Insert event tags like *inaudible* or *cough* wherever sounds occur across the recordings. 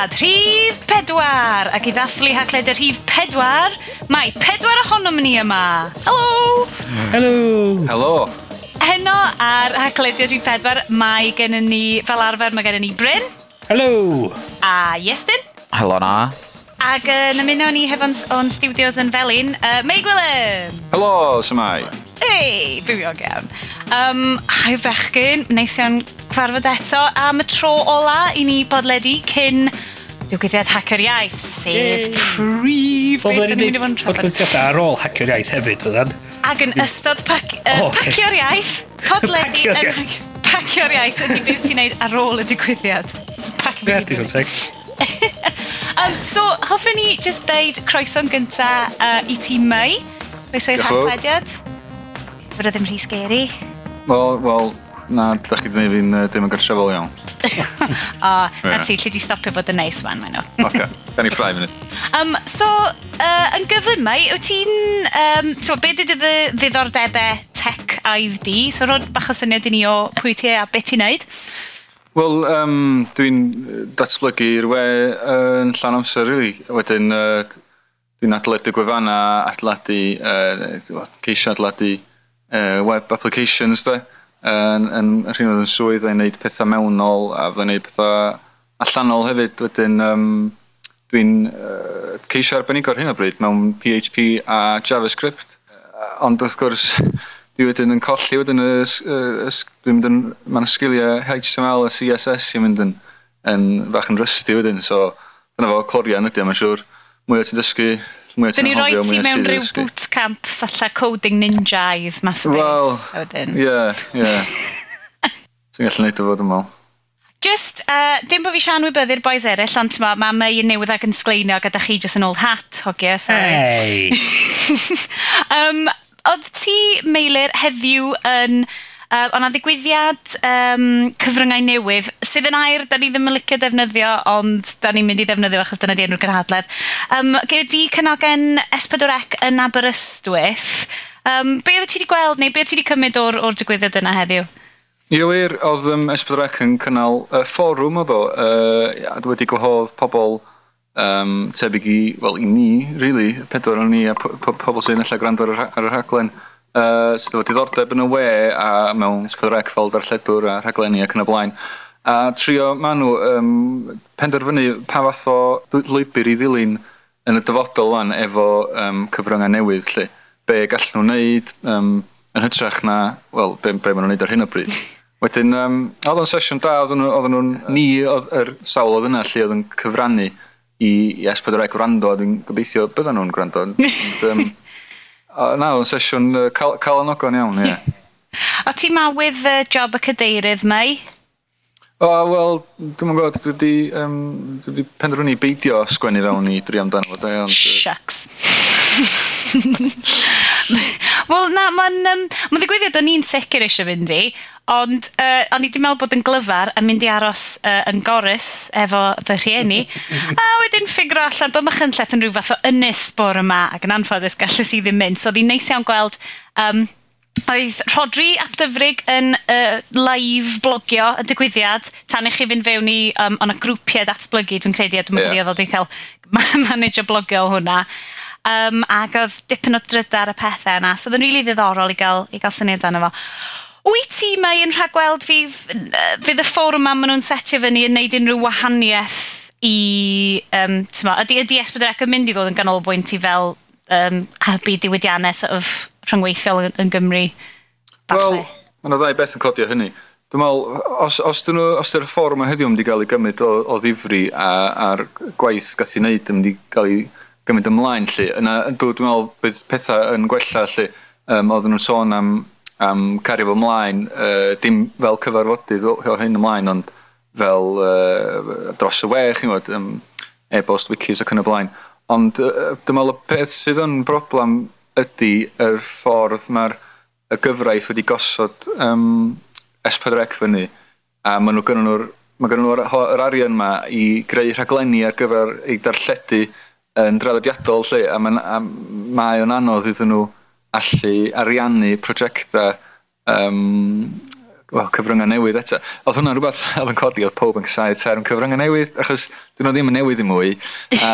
podlediad Rhif Pedwar. Ac i ddathlu hacled y Rhif Pedwar, mae pedwar ohonom ni yma. Helo! Helo! Helo! Heno ar haclediad Rhif Pedwar, mae gennym ni, fel arfer, mae gennym ni Bryn. Helo! A Iestyn. Helo na. Ac yn ymuno ni hefo'n o'n studios yn Felin, uh, May Gwilym. Helo, symai. Ei, bywiog iawn. Um, hai fechgyn, neis iawn cyfarfod eto am y tro ola i ni bodledu cyn Diwgyddiad Hacker Iaith, sef prif beth o'n i'n mynd i fod yn trafod. Oedd ar ôl Hacker Iaith hefyd, oedd an? Ac yn ystod pac, uh, oh, Pacio'r Iaith, podledi yn Pacio'r Iaith ydy beth ti'n neud ar ôl y digwyddiad. Pacio yeah, digon teg. *laughs* um, so, hoffwn ni just deud croeso'n gynta uh, i ti mai. Croeso i'r hachlediad. Fydd o ddim rhy sgeri. Wel, wel, na, da chi ddim yn uh, dim yn gartrefol iawn. *laughs* o, na ti, lle di stopio bod yn neis fan, maen nhw. Oce, da ni ffrau mynd. Um, so, uh, yn gyfymau, wyt ti'n, um, so, be dy dy ddiddordebau tech aidd di? So, roed bach o syniad i ni o pwy ti e a beth ti'n neud? Wel, um, dwi'n datblygu'r we yn uh, llan amser, really. Wedyn, uh, dwi'n adeiladu gwefanna, adeiladu, uh, ceisio adeiladu uh, web applications, dwi yn, yn, yn rhywun oedd yn swydd, fydda i'n neud pethau mewnol a fydda i'n neud pethau allanol hefyd. Wedyn um, dwi'n uh, ceisio arbenigo ar hyn o bryd mewn PHP a JavaScript. Ond wrth gwrs, *laughs* dwi wedyn yn colli wedyn y, y, y, dwi'n mynd yn, mae'n sgiliau HTML a CSS sy'n mynd yn, yn fach yn rusty wedyn, so dyna fo clorian ydy, mae'n siŵr mwy o ti'n dysgu, Dyn ni roi ti mewn rhyw bootcamp falle coding ninjaidd math o beth. Wel, ie, ie. *laughs* Ti'n gallu neud o fod yn mal. Just, uh, dim bod fi sian wybyddu'r boys eraill, ond ma, ma mei yn newydd ag yn sgleinio gyda chi just yn old hat, hogia, sorry. Hey. *laughs* um, oedd ti, Meilir, heddiw yn Uh, ond a ddigwyddiad um, cyfryngau newydd, sydd yn air da ni ddim yn licio defnyddio, ond da ni'n mynd i ddefnyddio achos dyna di enw'r gynhadledd. Um, Gyda di cynnalgen S4C yn Aberystwyth. Um, be oedd ti wedi gweld neu be oedd ti wedi cymryd o'r, or digwyddiad yna heddiw? Ie wir, oedd um, S4C yn cynnal uh, fforwm o bo, uh, a wedi gwahodd pobl um, tebyg i, well, i ni, really, pedwar o'n ni a pobl sy'n allan gwrando ar y rhaglen uh, sydd wedi diddordeb yn y we a mewn sbydrec fel darlledwr a rhaglenni ac yn y blaen. A trio maen nhw um, penderfynu pa fath o lwybr i ddilyn yn y dyfodol wan efo um, cyfryngau newydd lle. Be gallen nhw wneud um, yn hytrach na, wel, be, be maen nhw'n wneud ar hyn o bryd. Wedyn, um, oedd o'n sesiwn da, oedd nhw'n ni, oedd yr sawl oedd yna lle oedd yn cyfrannu i, i S4C gwrando, a dwi'n gobeithio byddan nhw'n gwrando. Ond, *laughs* um, Uh, na, yn sesiwn uh, cal, calanogon iawn, ie. Yeah. *laughs* A ti mawydd uh, job y cadeirydd mai? O, oh, wel, dwi'n gwybod, dwi wedi um, dwi penderfynu beidio sgwennu fewn i dri amdano fo, da, ond... Shucks. *laughs* *laughs* Wel, na, mae'n um, ma ddigwyddiad o'n i'n sicr eisiau fynd i, ond uh, o'n i wedi meddwl bod yn glyfar yn mynd i aros uh, yn gorys efo fy rhieni, a wedyn ffigro allan bod Machynlleth yn rhyw fath o ynys bor yma, ac yn anffodus gallus i ddim mynd, so oedd hi'n neis iawn gweld um, Oedd Rodri ap dyfrig yn uh, live blogio y digwyddiad tan i chi fynd fewn i um, o'na grwpiau datblygu, dwi'n credu, a dwi'n meddwl yeah. oedd o'n cael *laughs* manager blogio o hwnna um, ac oedd dipyn o drydar y pethau yna, so oedd yn rili really ddiddorol i gael, i gael syniad arno fo. Wyt ti mae yn rhagweld fydd, fydd y fforwm ma maen nhw'n setio fyny yn neud unrhyw wahaniaeth i, um, ma, ydy, ydy Esbydrec yn mynd i ddod yn ganolbwynt i fel um, helpu diwydiannau sort of, rhyngweithiol yn, yn Gymru? Wel, mae yna ddau beth yn codio hynny. Dwi'n meddwl, os, os, dyn nhw, os dy'r fforwm ma heddiw yn mynd i gael ei gymryd o, o ddifri a, a'r gwaith gath i wneud yn mynd i gael ei gymryd ymlaen lly. Yna, dwi'n meddwl bydd pethau yn gwella lly. Um, oedden nhw'n sôn am, am cario fo ymlaen, uh, dim fel cyfarfodydd o, o hyn ymlaen, ond fel uh, dros y we, chi'n gwybod, um, e-bost, wikis ac yn y blaen. Ond uh, dwi'n meddwl y peth sydd yn broblem ydy yr ffordd mae'r y gyfraith wedi gosod um, S4C fyny a maen nhw gynnu nhw'r mae gen nhw'r arian yma i greu rhaglenni ar gyfer ei darlledu yn draddodiadol lle, a, man, a mae o'n anodd iddyn nhw allu ariannu prosiectau um, well, cyfryngau newydd eto. Oedd hwnna'n rhywbeth *laughs* oedd yn codi, oedd pob yn cysau term cyfryngau newydd, achos dyn nhw ddim yn newydd i mwy. A,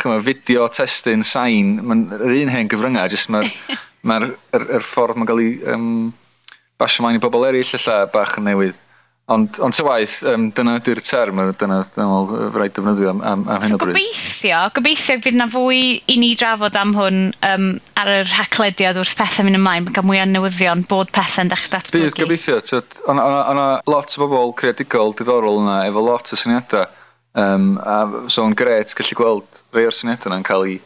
chyma, fideo, testyn, sain, yr un hen gyfryngau, jyst mae'r ma, r, ma r, r, r ffordd mae'n cael ei um, basio mlaen i bobl eraill, lla bach yn newydd. Ond, ond ty waith, um, dyna ydy'r term, dyna, dyna rhaid defnyddio am, am, am hyn o bryd. Gobeithio, gobeithio bydd na fwy i ni drafod am hwn um, ar yr haclediad wrth pethau mynd ymlaen, gan mwy o newyddion bod pethau'n dechrau datblygu. Bydd gobeithio, ond yna lot o bobl creadigol diddorol yna, efo lot o syniadau. Um, a so yn gret gallu gweld rei o'r syniadau yna'n cael ei,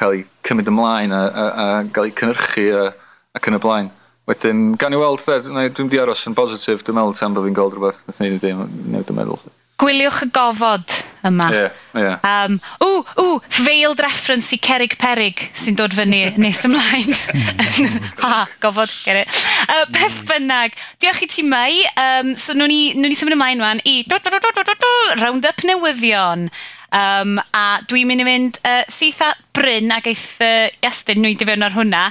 cael ei cymryd ymlaen a, a, a, a cael ei cynhyrchu a, ac yn y blaen. Wedyn, gan i weld, dde, dwi'n di aros yn positif, dwi'n meddwl tan bod fi'n gweld rhywbeth, nath neud i ddim, newid yn meddwl. Gwyliwch y gofod yma. Ie, yeah, ie. Yeah. Um, ww, ww, veiled reference i Cerig Perig sy'n dod fyny *laughs* nes ymlaen. *laughs* ha, gofod, get it. Uh, peth bynnag, diolch i ti mai. Um, so, nhw'n ni, nhw ni symud ymlaen wan i do, do, do, do, do, do, do, round-up newyddion. Um, a dwi'n mynd i fynd uh, syth at Bryn ac eith uh, Iestyn nhw i fewn ar hwnna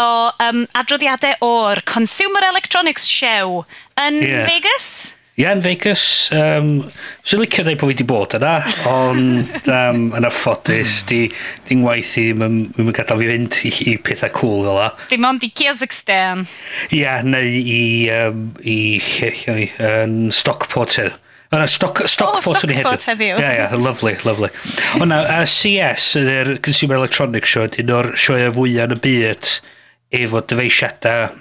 o um, adroddiadau o'r Consumer Electronics Show yn yeah. Vegas. Ie, yeah, yn Vegas. Um, Swn licio dweud bod fi wedi bod yna, ond um, yn affodus, di, di'n ngwaith i ddim yn gadael fi fynd i, i pethau cool fel la. Dim ond i Kazakhstan. Ie, yeah, neu i, um, i, i yn Stockport hyn. Yna, stock, Stockport oh, yn Stockport heddiw. Ie, yeah, ie, yeah, lovely, lovely. Ond na, uh, CS, yr Consumer Electronics Show, un o'r sioe fwyaf yn y byd, efo dyfeisiadau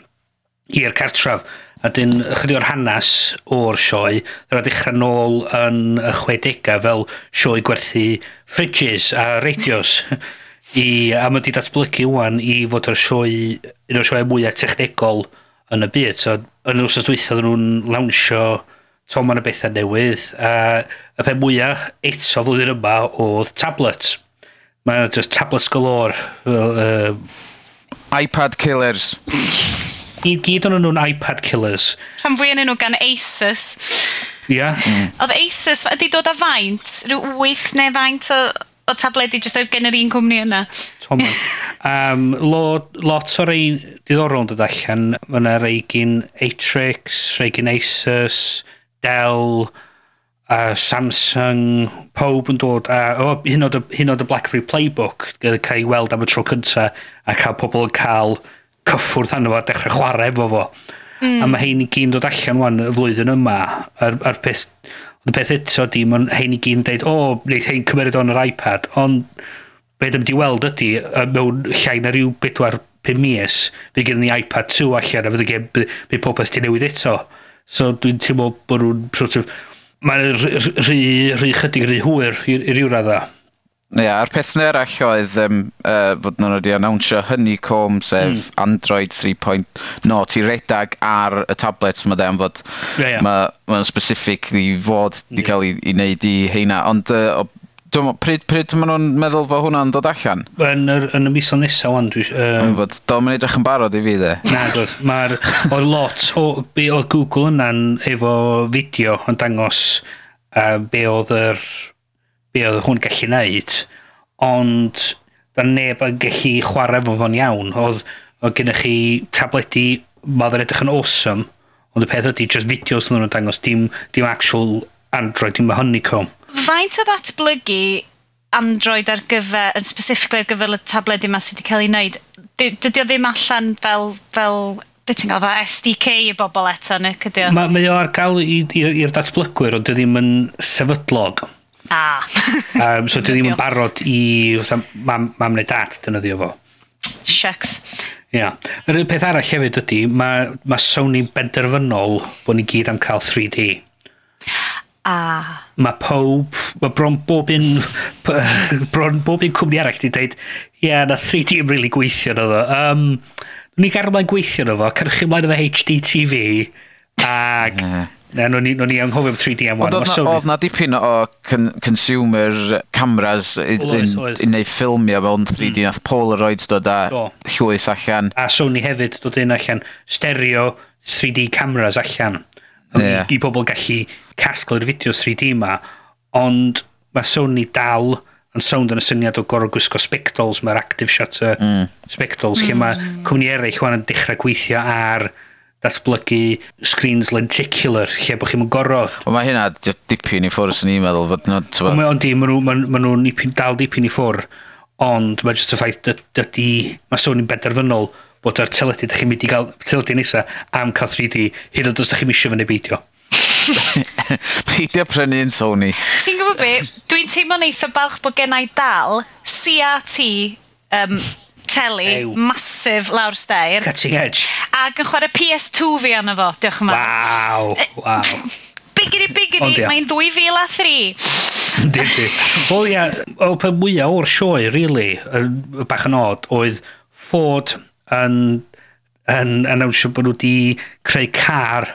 i'r cartref. A dyn chydig o'r hanes o'r sioe, dyna dechrau nôl yn y 60au fel sioe gwerthu fridges a radios. *laughs* I, a mae wedi datblygu wan i fod yr sioe, un o'r sioe mwyaf technegol yn y byd. So, yn yr wrthos dwythio, dyn nhw'n lawnsio toman y bethau newydd. A y pe mwyaf eto flwyddyn yma oedd tablets. Mae'n just tablets galore. Uh, iPad killers. I gyd o'n nhw'n iPad killers. Rhan fwy yn nhw gan Asus. Ia. Yeah. Mm. Oedd Asus wedi dod â faint, rhyw 8 neu faint o, o tabledi jyst o'r gen yr un cwmni yna. Tom. um, lot, lot o rei diddorol yn dod allan. Mae yna rei gyn Atrix, rei gyn Asus, Dell, a Samsung, pob yn dod a o, oh, hyn, oed y BlackBerry Playbook gyda cael ei weld am y tro cynta a cael pobl yn cael cyffwrdd hanno fo a dechrau chwarae efo fo. Mm. A mae hein i gyn dod allan wan y flwyddyn yma a'r, ar peth, y peth eto di, mae hein i gyn dweud, o, oh, wneud hein cymryd o'n yr iPad, ond be ddim wedi weld ydy, mewn llai na rhyw bedwar pum mis, fe gen ni iPad 2 allan a fydd y gem, be popeth di newid eto. So dwi'n teimlo bod nhw'n sort of, mae'n rhy, rhy chydig rhy hwyr i, i ryw radda. Ie, yeah, a'r peth yn eraill oedd um, uh, fod nhw wedi annawnsio Honeycomb, sef mm. Android 3.0, ti redag ar y tablets yma dde, fod yeah, yeah. mae'n ma specific i fod wedi yeah. cael ei wneud i heina. Ond uh, Dwi'n meddwl, pryd, pryd maen nhw'n meddwl fo hwnna'n dod allan? Yn, yr, yn y misoedd nesaf wan, dwi... Um... Fod, dal ma'n edrych yn barod i fi, dde. Na, dwi'n, mae'r... O'r lot o... Be oedd Google yna'n efo fideo yn dangos uh, be oedd yr... Be oedd hwn gallu neud, ond da neb yn gallu chwarae fo fo'n iawn. Oedd, oedd gennych chi tabledi, mae'n edrych yn awesome, ond y peth ydy, just fideos nhw'n dangos, dim, dim actual Android, dim honeycomb faint o ddatblygu Android ar gyfer, yn specifically ar gyfer y tabledi yma sydd wedi cael ei wneud, dydy o ddim allan fel, fel beth ti'n gael, fel SDK i bobl eto, neu cydio? Mae ma o ar gael i'r datblygwyr, ond dydy ddim yn sefydlog. Ah. *laughs* um, so dydy ddim yn barod i mam, mam neu dat, dyna ddio fo. Shucks. Ia. Yeah. Yr peth arall hefyd ydy, mae ma Sony'n benderfynol bod ni gyd am cael 3D. Ah. Mae pob, mae bron bob un, *laughs* bron bob un cwmni arall di dweud, ie, yeah, na 3D yn really gweithio na ddo. Um, ni i garw gweithio na fo, cyrchu chi mlaen efo HDTV, ag... Na, nhw'n ni, ni anghofio am 3D am wan. Oedd na dipyn o con consumer cameras i wneud ffilmio mewn 3D. Mm. Nath Polaroid dod a Do. llwyth allan. A Sony hefyd dod un allan. Stereo 3D cameras allan yeah. i, i bobl gallu casglu'r fideos 3D ma, ond mae Sony dal yn sound yn y syniad o gorau gwisgo spectols, mae'r active shutter mm. spectols, mm. lle mae cwmni eraill wan yn dechrau gweithio ar datblygu screens lenticular, lle bod chi'n gorfod. Wel mae hynna dipyn i ffwrdd sy'n i'n meddwl. Fod not, so... Ond di, maen nhw'n ma, ma nhw dal dipyn i ffwr ond mae jyst y ffaith dydy, mae sôn i'n benderfynol, bod ar teledu, da chi'n mynd i gael teledu nesa am cael 3D, hyn ond os da chi'n misio fyny beidio. *laughs* Peidio prynu yn Sony. Ti'n gwybod be? Dwi'n teimlo'n eitha balch bod gennau dal CRT um, teli Ew. masif lawr stair. Cutting edge. Ac yn chwarae PS2 fi arno fo, diolch yn fawr. Waw, e- waw. Bigiri, bigiri, mae'n 2000 a 3. Yndi, Wel ia, o pe mwyaf o'r sioe, really, bach yn od, oedd Ford, yn, yn, yn annawnsio bod nhw wedi creu car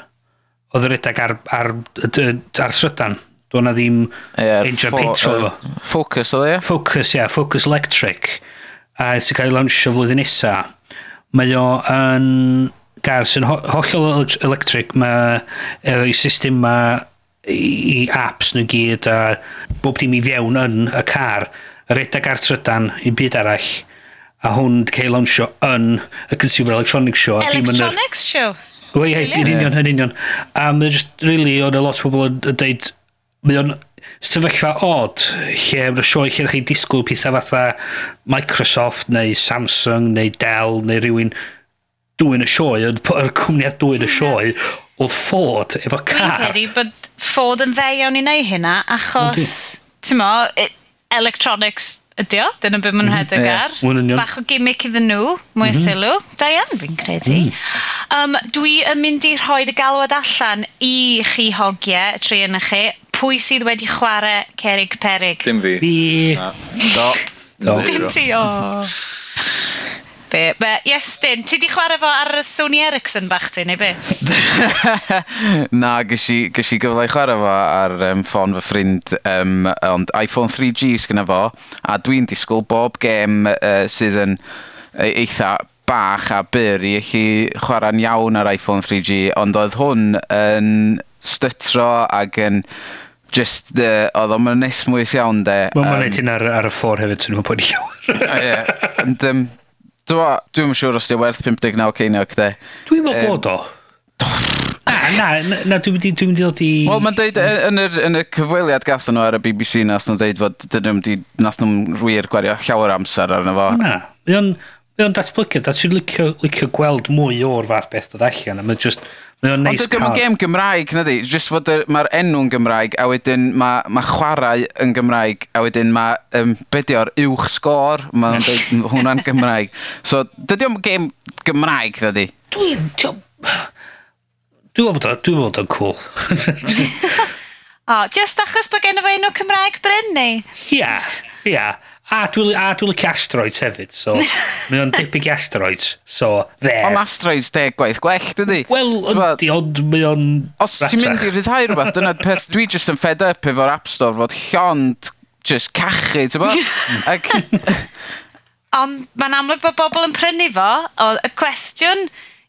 oedd yr edrych ar, ar, ar, ar sydan. Dwi'n ddim yeah, engine fo, petrol uh, fo. Focus oedd e? Focus, ie. Yeah, Focus Electric. A sy'n cael ei lawnsio flwyddyn nesa. Mae o yn gar sy'n ho hollol electric. Mae efo'i system ma i, i apps nhw gyd a bob dim i fiewn yn y car. Yr edrych ar trydan i byd arall a hwn cael lawnsio yn y Consumer Electronics Show. Electronics Show? Wel, ie, yn union, yn union. A mae'n just, really, oedd a lot o bobl yn dweud, mae o'n sefyllfa odd lle mae'n sioe lle chi disgwyl pethau fatha Microsoft neu Samsung neu Dell neu rhywun dwy'n y sioe, yr cwmniad dwy'n y mm. sioe, oedd Ford efo car. Dwi'n cedi bod Ford yn ddeiawn i wneud hynna achos, ti'n mo, e- electronics ydy o, dyna beth mae'n mhm. rhedeg ar. Bach o gimmick iddyn nhw, mwy mm -hmm. sylw. Da iawn, fi'n credu. Um, dwi yn mynd i rhoi y galwad allan i chi hogiau, tri yn chi. Pwy sydd wedi chwarae Cerig Perig? Dim fi. Fi. Do. Do. Dim ti, o. *laughs* be. Be, yes, Dyn, ti di chwarae fo ar y Sony Ericsson bach ti, neu be? *laughs* Na, gys i, gys i gyfle i chwarae fo ar um, ffôn fy ffrind, um, ond iPhone 3G sgyna fo, a dwi'n disgwyl bob gêm uh, sydd yn e-, eitha bach a byr i chi chwarae'n iawn ar iPhone 3G, ond oedd hwn yn stytro ac yn just, uh, oedd o'n mynd nesmwyth iawn de. Mae'n um, mae'n um, ar, ar y ffôr hefyd, sy'n nhw'n bod i iawn. Ond, um, Dwi'n siŵr os di werth 59 ceiniog, de. Dwi'n meddwl bod o. Na, na, na dwi'n mynd i ddod i... Wel, mae'n deud yn, yr, yn y cyfweliad gath nhw ar y BBC nath nhw'n deud fod dydyn nhw nath nhw'n wir gwario llawer amser arno fo. Na, mae o'n datblygiad, a ti'n licio, licio gweld mwy o'r fath beth dod allan, a mae'n just... Mae o'n neis Ond dyma gêm Gymraeg, na di? Just fod mae'r enw'n Gymraeg, a wedyn mae ma chwarae yn Gymraeg, a wedyn mae, um, be di o'r uwch sgôr, mae *laughs* hwnna'n Gymraeg. So, dydy o'n gêm Gymraeg, na di? Dwi'n... Dwi'n meddwl dwi'n meddwl o'n cool. *laughs* o, just achos bod gen i fo enw Cymraeg Bryn, neu? Ia, ia. A dwi'n a dwi licio asteroids hefyd, so *laughs* mae o'n dipig i asteroids, so there. Ond asteroids deg gwaith gwell, dydy? Wel, yndi, ond mae o'n... Os ti'n mynd i ryddhau rhywbeth, dyna peth, dwi just yn fed up efo'r App Store fod llond just cachu, ti'n bo? *laughs* Ac... ond mae'n amlwg bod bobl yn prynu fo, o, y cwestiwn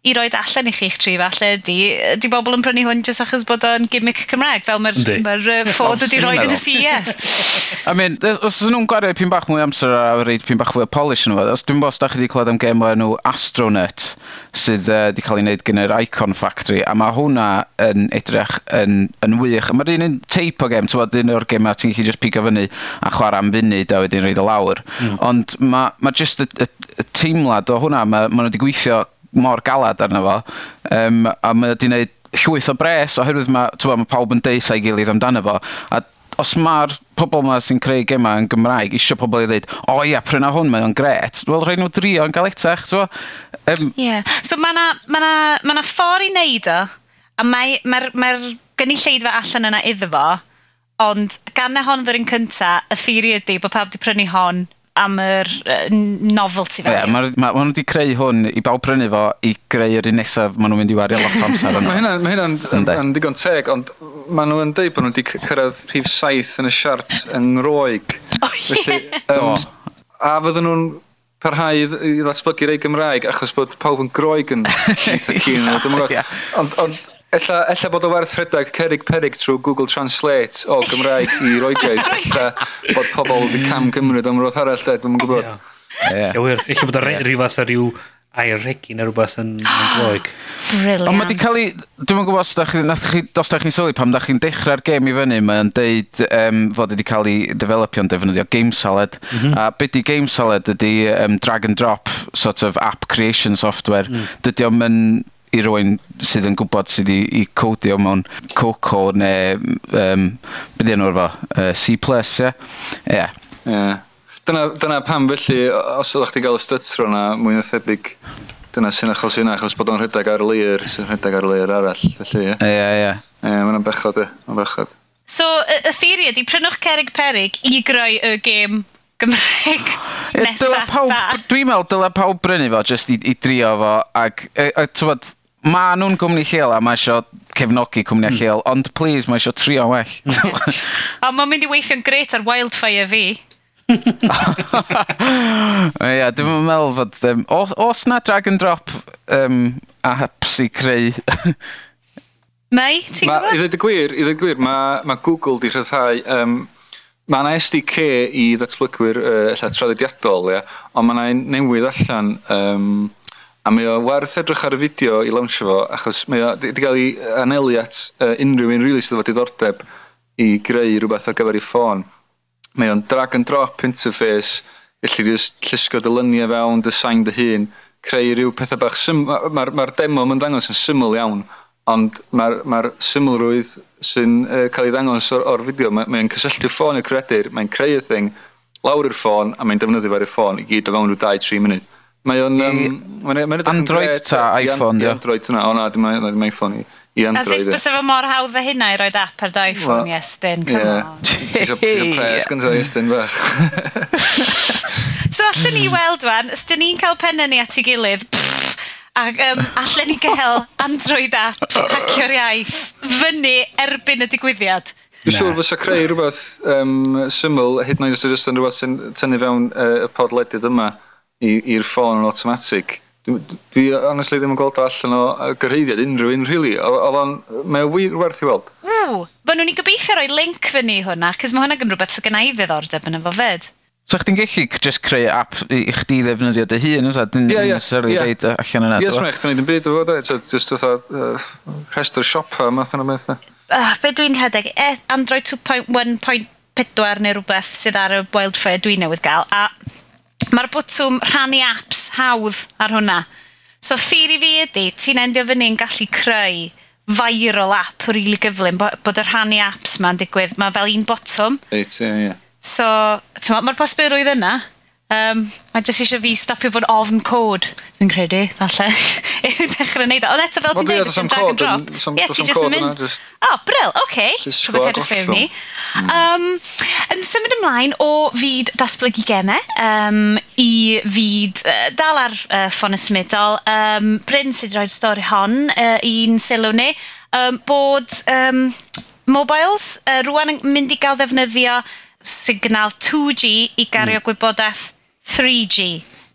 i roed allan i chi'ch tri falle ydy, di bobl yn prynu hwn jyst achos bod o'n gimmick Cymraeg, fel mae'r ma uh, ffordd ydi roed yn y CES. *laughs* I mean, os ydyn nhw'n gwario pyn bach mwy amser a reid pyn bach fwy o polish yn fod, os dwi'n bos da chi wedi clywed am gem o'r nhw Astronet, sydd wedi uh, cael ei wneud gen yr Icon Factory, a mae hwnna yn edrych yn, yn wych. Mae'r un yn teip o gem, ti'n bod, un o'r gem a ti'n gallu just pigo fyny a chwarae am funud a wedyn reid o lawr. Mm. Ond mae ma just y, y, y teimlad o hwnna, mae ma nhw wedi gweithio mor galad arno fo. Um, a mae wedi gwneud llwyth o bres oherwydd mae, ma, mae pawb yn deitha i gilydd amdano fo. A os mae'r pobl yma sy'n creu gema yn Gymraeg eisiau pobl i ddweud, o oh, ia, pryna hwn, mae o'n gret. Wel, rhaid nhw drio yn gael etach, ti'n um, yeah. So mae yna ma na, ma na ffordd i wneud o, a mae'r mae, mae, mae gynulleidfa allan yna iddo fo, ond gan na hon ddod yn cynta, y theori ydy bod pawb wedi prynu hon am yr uh, novelty fel. Ie, yeah, mae ma, ma nhw wedi creu hwn i bawb prynu fo i greu yr un nesaf maen nhw'n mynd i wario lot amser *laughs* yna. mae hynna'n ma hynna, hynna yn digon teg, ond maen nhw'n deud bod nhw wedi cyrraedd rhif saith yn y siart yn roig. Oh, yeah. Felly, um, Do. a fydden nhw'n parhau i ddatblygu rei Gymraeg achos bod pawb yn groeg yn *laughs* eitha cyn. Ond, ond Ella, ella bod o werth rhedeg cerig perig trwy Google Translate o Gymraeg i Roegaid. *laughs* Ella bod pobl wedi cam Gymryd am roedd arall, dweud, dwi'n gwybod. Ie, wir. Ella bod o rhyw fath o rhyw air regi neu rhywbeth yn gloig. *gasps* Brilliant. Ond mae wedi cael ei... Dwi'n gwybod os da chi, chi, os da chi'n sylwi pam da chi'n dechrau'r gêm i fyny, mae'n deud um, fod wedi cael ei developio'n defnyddio game salad. Mm -hmm. A beth di game salad ydy um, drag and drop sort of app creation software. Mm. Dydy o'n i rywun sydd yn gwybod sydd i, i codio mewn Coco neu um, beth enw'r fo, uh, C+, ie? Yeah? Ie. Yeah. Dyna, dyna pam felly, os ydych chi gael y stytro yna, mwy na thebyg, dyna sy'n achos yna, achos bod o'n rhedeg ar leir, sy'n rhedeg ar leir arall, felly, ie? Ie, ie. Ie, mae'n bechod, ie, mae'n bechod. So, y, y theori ydy, prynwch Cerig Perig i greu y gêm Gymraeg nesaf da. Dwi'n meddwl dylai pawb brynu fo jyst i, i drio fo ac, e, e, tywod, ma nhw'n gwmni lleol a mae eisiau cefnogi cwmni mm. lleol, ond please, mae eisiau trio well. Hmm. o, *laughs* mae'n mynd i weithio'n gret ar wildfire fi. *laughs* Ie, yeah, dwi'n meddwl fod... Um, os, os na drag and drop um, apps *laughs* i creu... Mae, ti'n gwybod? I ddweud y gwir, i ddweud y gwir, mae ma Google di rhyddhau um, Mae yna SDK i ddatblygwyr uh, ella traddodiadol, ia, ond mae yna newydd allan um, A mae o werth edrych ar y fideo i lawnsio fo, achos mae o wedi cael ei anelu at uh, unrhyw un rili sydd efo diddordeb i greu rhywbeth ar gyfer ei ffôn. Mae o'n drag and drop interface, gallu di llusgo dyluniau fewn, design dy hun, creu rhyw pethau bach syml. Mae'r ma, ma demo yn dangos yn syml iawn, ond mae'r ma symlrwydd sy'n uh, cael ei ddangos o'r, or fideo. Mae'n mae cysylltu ffôn y credir, mae'n creu y thing, lawr i'r ffôn, a mae'n defnyddio fe'r ffôn i gyd o fewn rhyw 2-3 munud. Mae o'n... Um, mae mae Android ta, i, iPhone, dio? Android yna, o na, dim mae iPhone i. I Android. As e. if bys efo mor hawdd fe hynna i roed app ar dy iPhone, well, yes, Dyn, come yeah. on. Ti'n pres gyntaf, Iestyn, bach. *laughs* So, allwn ni weld, wan, os dyn ni'n cael pennau ni at ei gilydd, pfff, Ac um, allan ni gael Android app, hacio'r iaith, fyny erbyn y digwyddiad. Dwi'n siŵr fysa creu rhywbeth um, syml, hyd yn oed os ydy'n rhywbeth sy'n tynnu fewn uh, y podledydd yma i'r ffôn yn automatic. Dwi, dwi honestly ddim yn gweld o allan o gyrhaeddiad unrhyw un, really. Oedd o'n, mae o wir werth i weld. Ww, bod nhw'n i gobeithio roi link fyny hwnna, cys mae hwnna gymryd rhywbeth sy'n gynnau i ddiddordeb yn y fo fyd. So chdi'n gallu just creu app i, i chdi ddefnyddio dy hun, ysa? Dyn yeah, yeah, necessarily yeah. Uh, reid allan yna. Ie, smaich, dyn ni'n byd o fod, just oedd uh, rhestr siopa, math yna beth. Uh, be dwi'n rhedeg, e, Android 2.1.4 neu rhywbeth sydd ar y Wildfire dwi'n newydd gael, a mae'r bwtwm rhannu apps hawdd ar hwnna. So theori fi ydy, ti'n endio fyny'n gallu creu viral app rili really gyflym, bod y rhannu apps ma'n digwydd, mae fel un botwm. Reit, ie, yeah, ie. Yeah So, mae'r posbyrwydd yna. Um, mae jyst eisiau fi stopio fod ofn cod, dwi'n credu, falle, *laughs* i dechrau wneud o. Ond eto fel ti'n dweud, dwi'n drag and drop. Ie, ti jyst yn mynd. O, bryl, oce. Okay. Rhywbeth edrych fewn ni. Um, yn symud ymlaen o fyd datblygu gemau um, i fyd uh, dal ar uh, ffon ysmudol, um, Bryn sydd wedi rhoi'r stori hon, uh, un sylw ni, um, bod um, mobiles uh, rwan yn mynd i gael ddefnyddio signal 2G i gario mm. gwybodaeth 3G.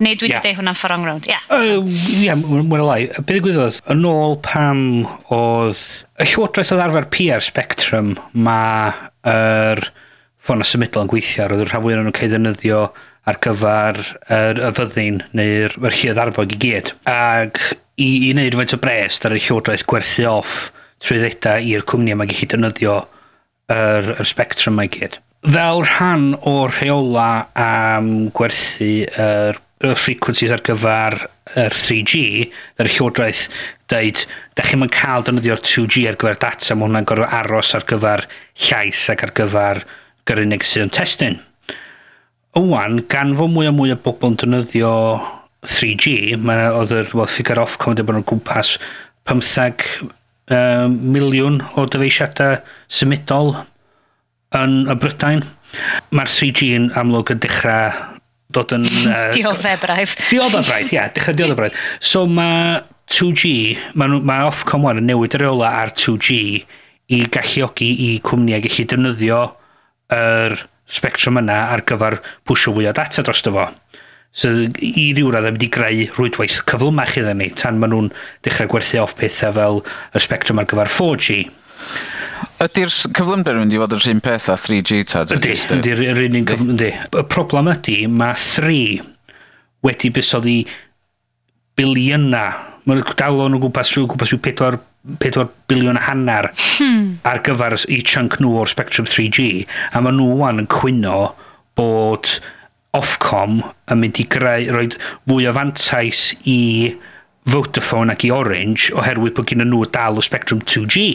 Neu dwi wedi yeah. dweud hwnna'n ffordd round. Ie, yeah. uh, yeah, mwyn lai. Byd y yn ôl pam oedd y llywodraeth oedd arfer PR Spectrum, mae yr ffôn y symudol yn gweithio, roedd y rhan fwy o'n nhw'n cael ddefnyddio ar gyfer yr y fyddin neu'r yr llydd arfog i gyd. Ac i, i wneud faint o bres ar y llywodraeth gwerthu off trwyddeda i'r cwmni yma gallu defnyddio yr, yr spectrum mae gyd fel rhan o'r rheola am gwerthu yr er, frequencies ar gyfer yr er 3G, yr llywodraeth dweud, da chi'n mynd cael defnyddio'r 2G ar gyfer data, mae hwnna'n gorfod aros ar gyfer llais ac ar gyfer gyrrunig sydd yn testyn. Ywan, gan fo mwy a mwy o bobl yn defnyddio 3G, mae oedd yr well, ffigur off comedy bod nhw'n gwmpas 15 um, miliwn o dyfeisiadau symudol yn y Brydain. Mae'r 3G yn amlwg yn dechrau dod yn... *laughs* Uh, dioddebraidd. *laughs* dioddebraidd, ia, dechrau dioddebraidd. So mae 2G, mae ma Ofcom 1 yn newid yr reola ar 2G i galluogi i cwmniau gallu defnyddio yr spectrum yna ar gyfer pwysio fwy o data dros fo. So, i ryw radd yn mynd i greu rwydwaith cyflymach iddyn ni, tan maen nhw'n dechrau gwerthu off pethau fel y spectrum ar gyfer 4G. Ydy'r cyflymder yn mynd i fod yr un peth a 3G tad? Ydy, ydy'r ydy, un un cyflymder. Y problem ydy, mae 3 wedi busoddi biliyna. Mae'n dal o'n gwmpas rhyw gwmpas rhyw 4 4 biliwn a hanner hmm. ar gyfer i chunk nhw o'r Spectrum 3G a maen nhw wan yn cwyno bod Ofcom yn mynd i greu, roi fwy o fantais i Vodafone ac i Orange oherwydd bod gen nhw dal o Spectrum 2G.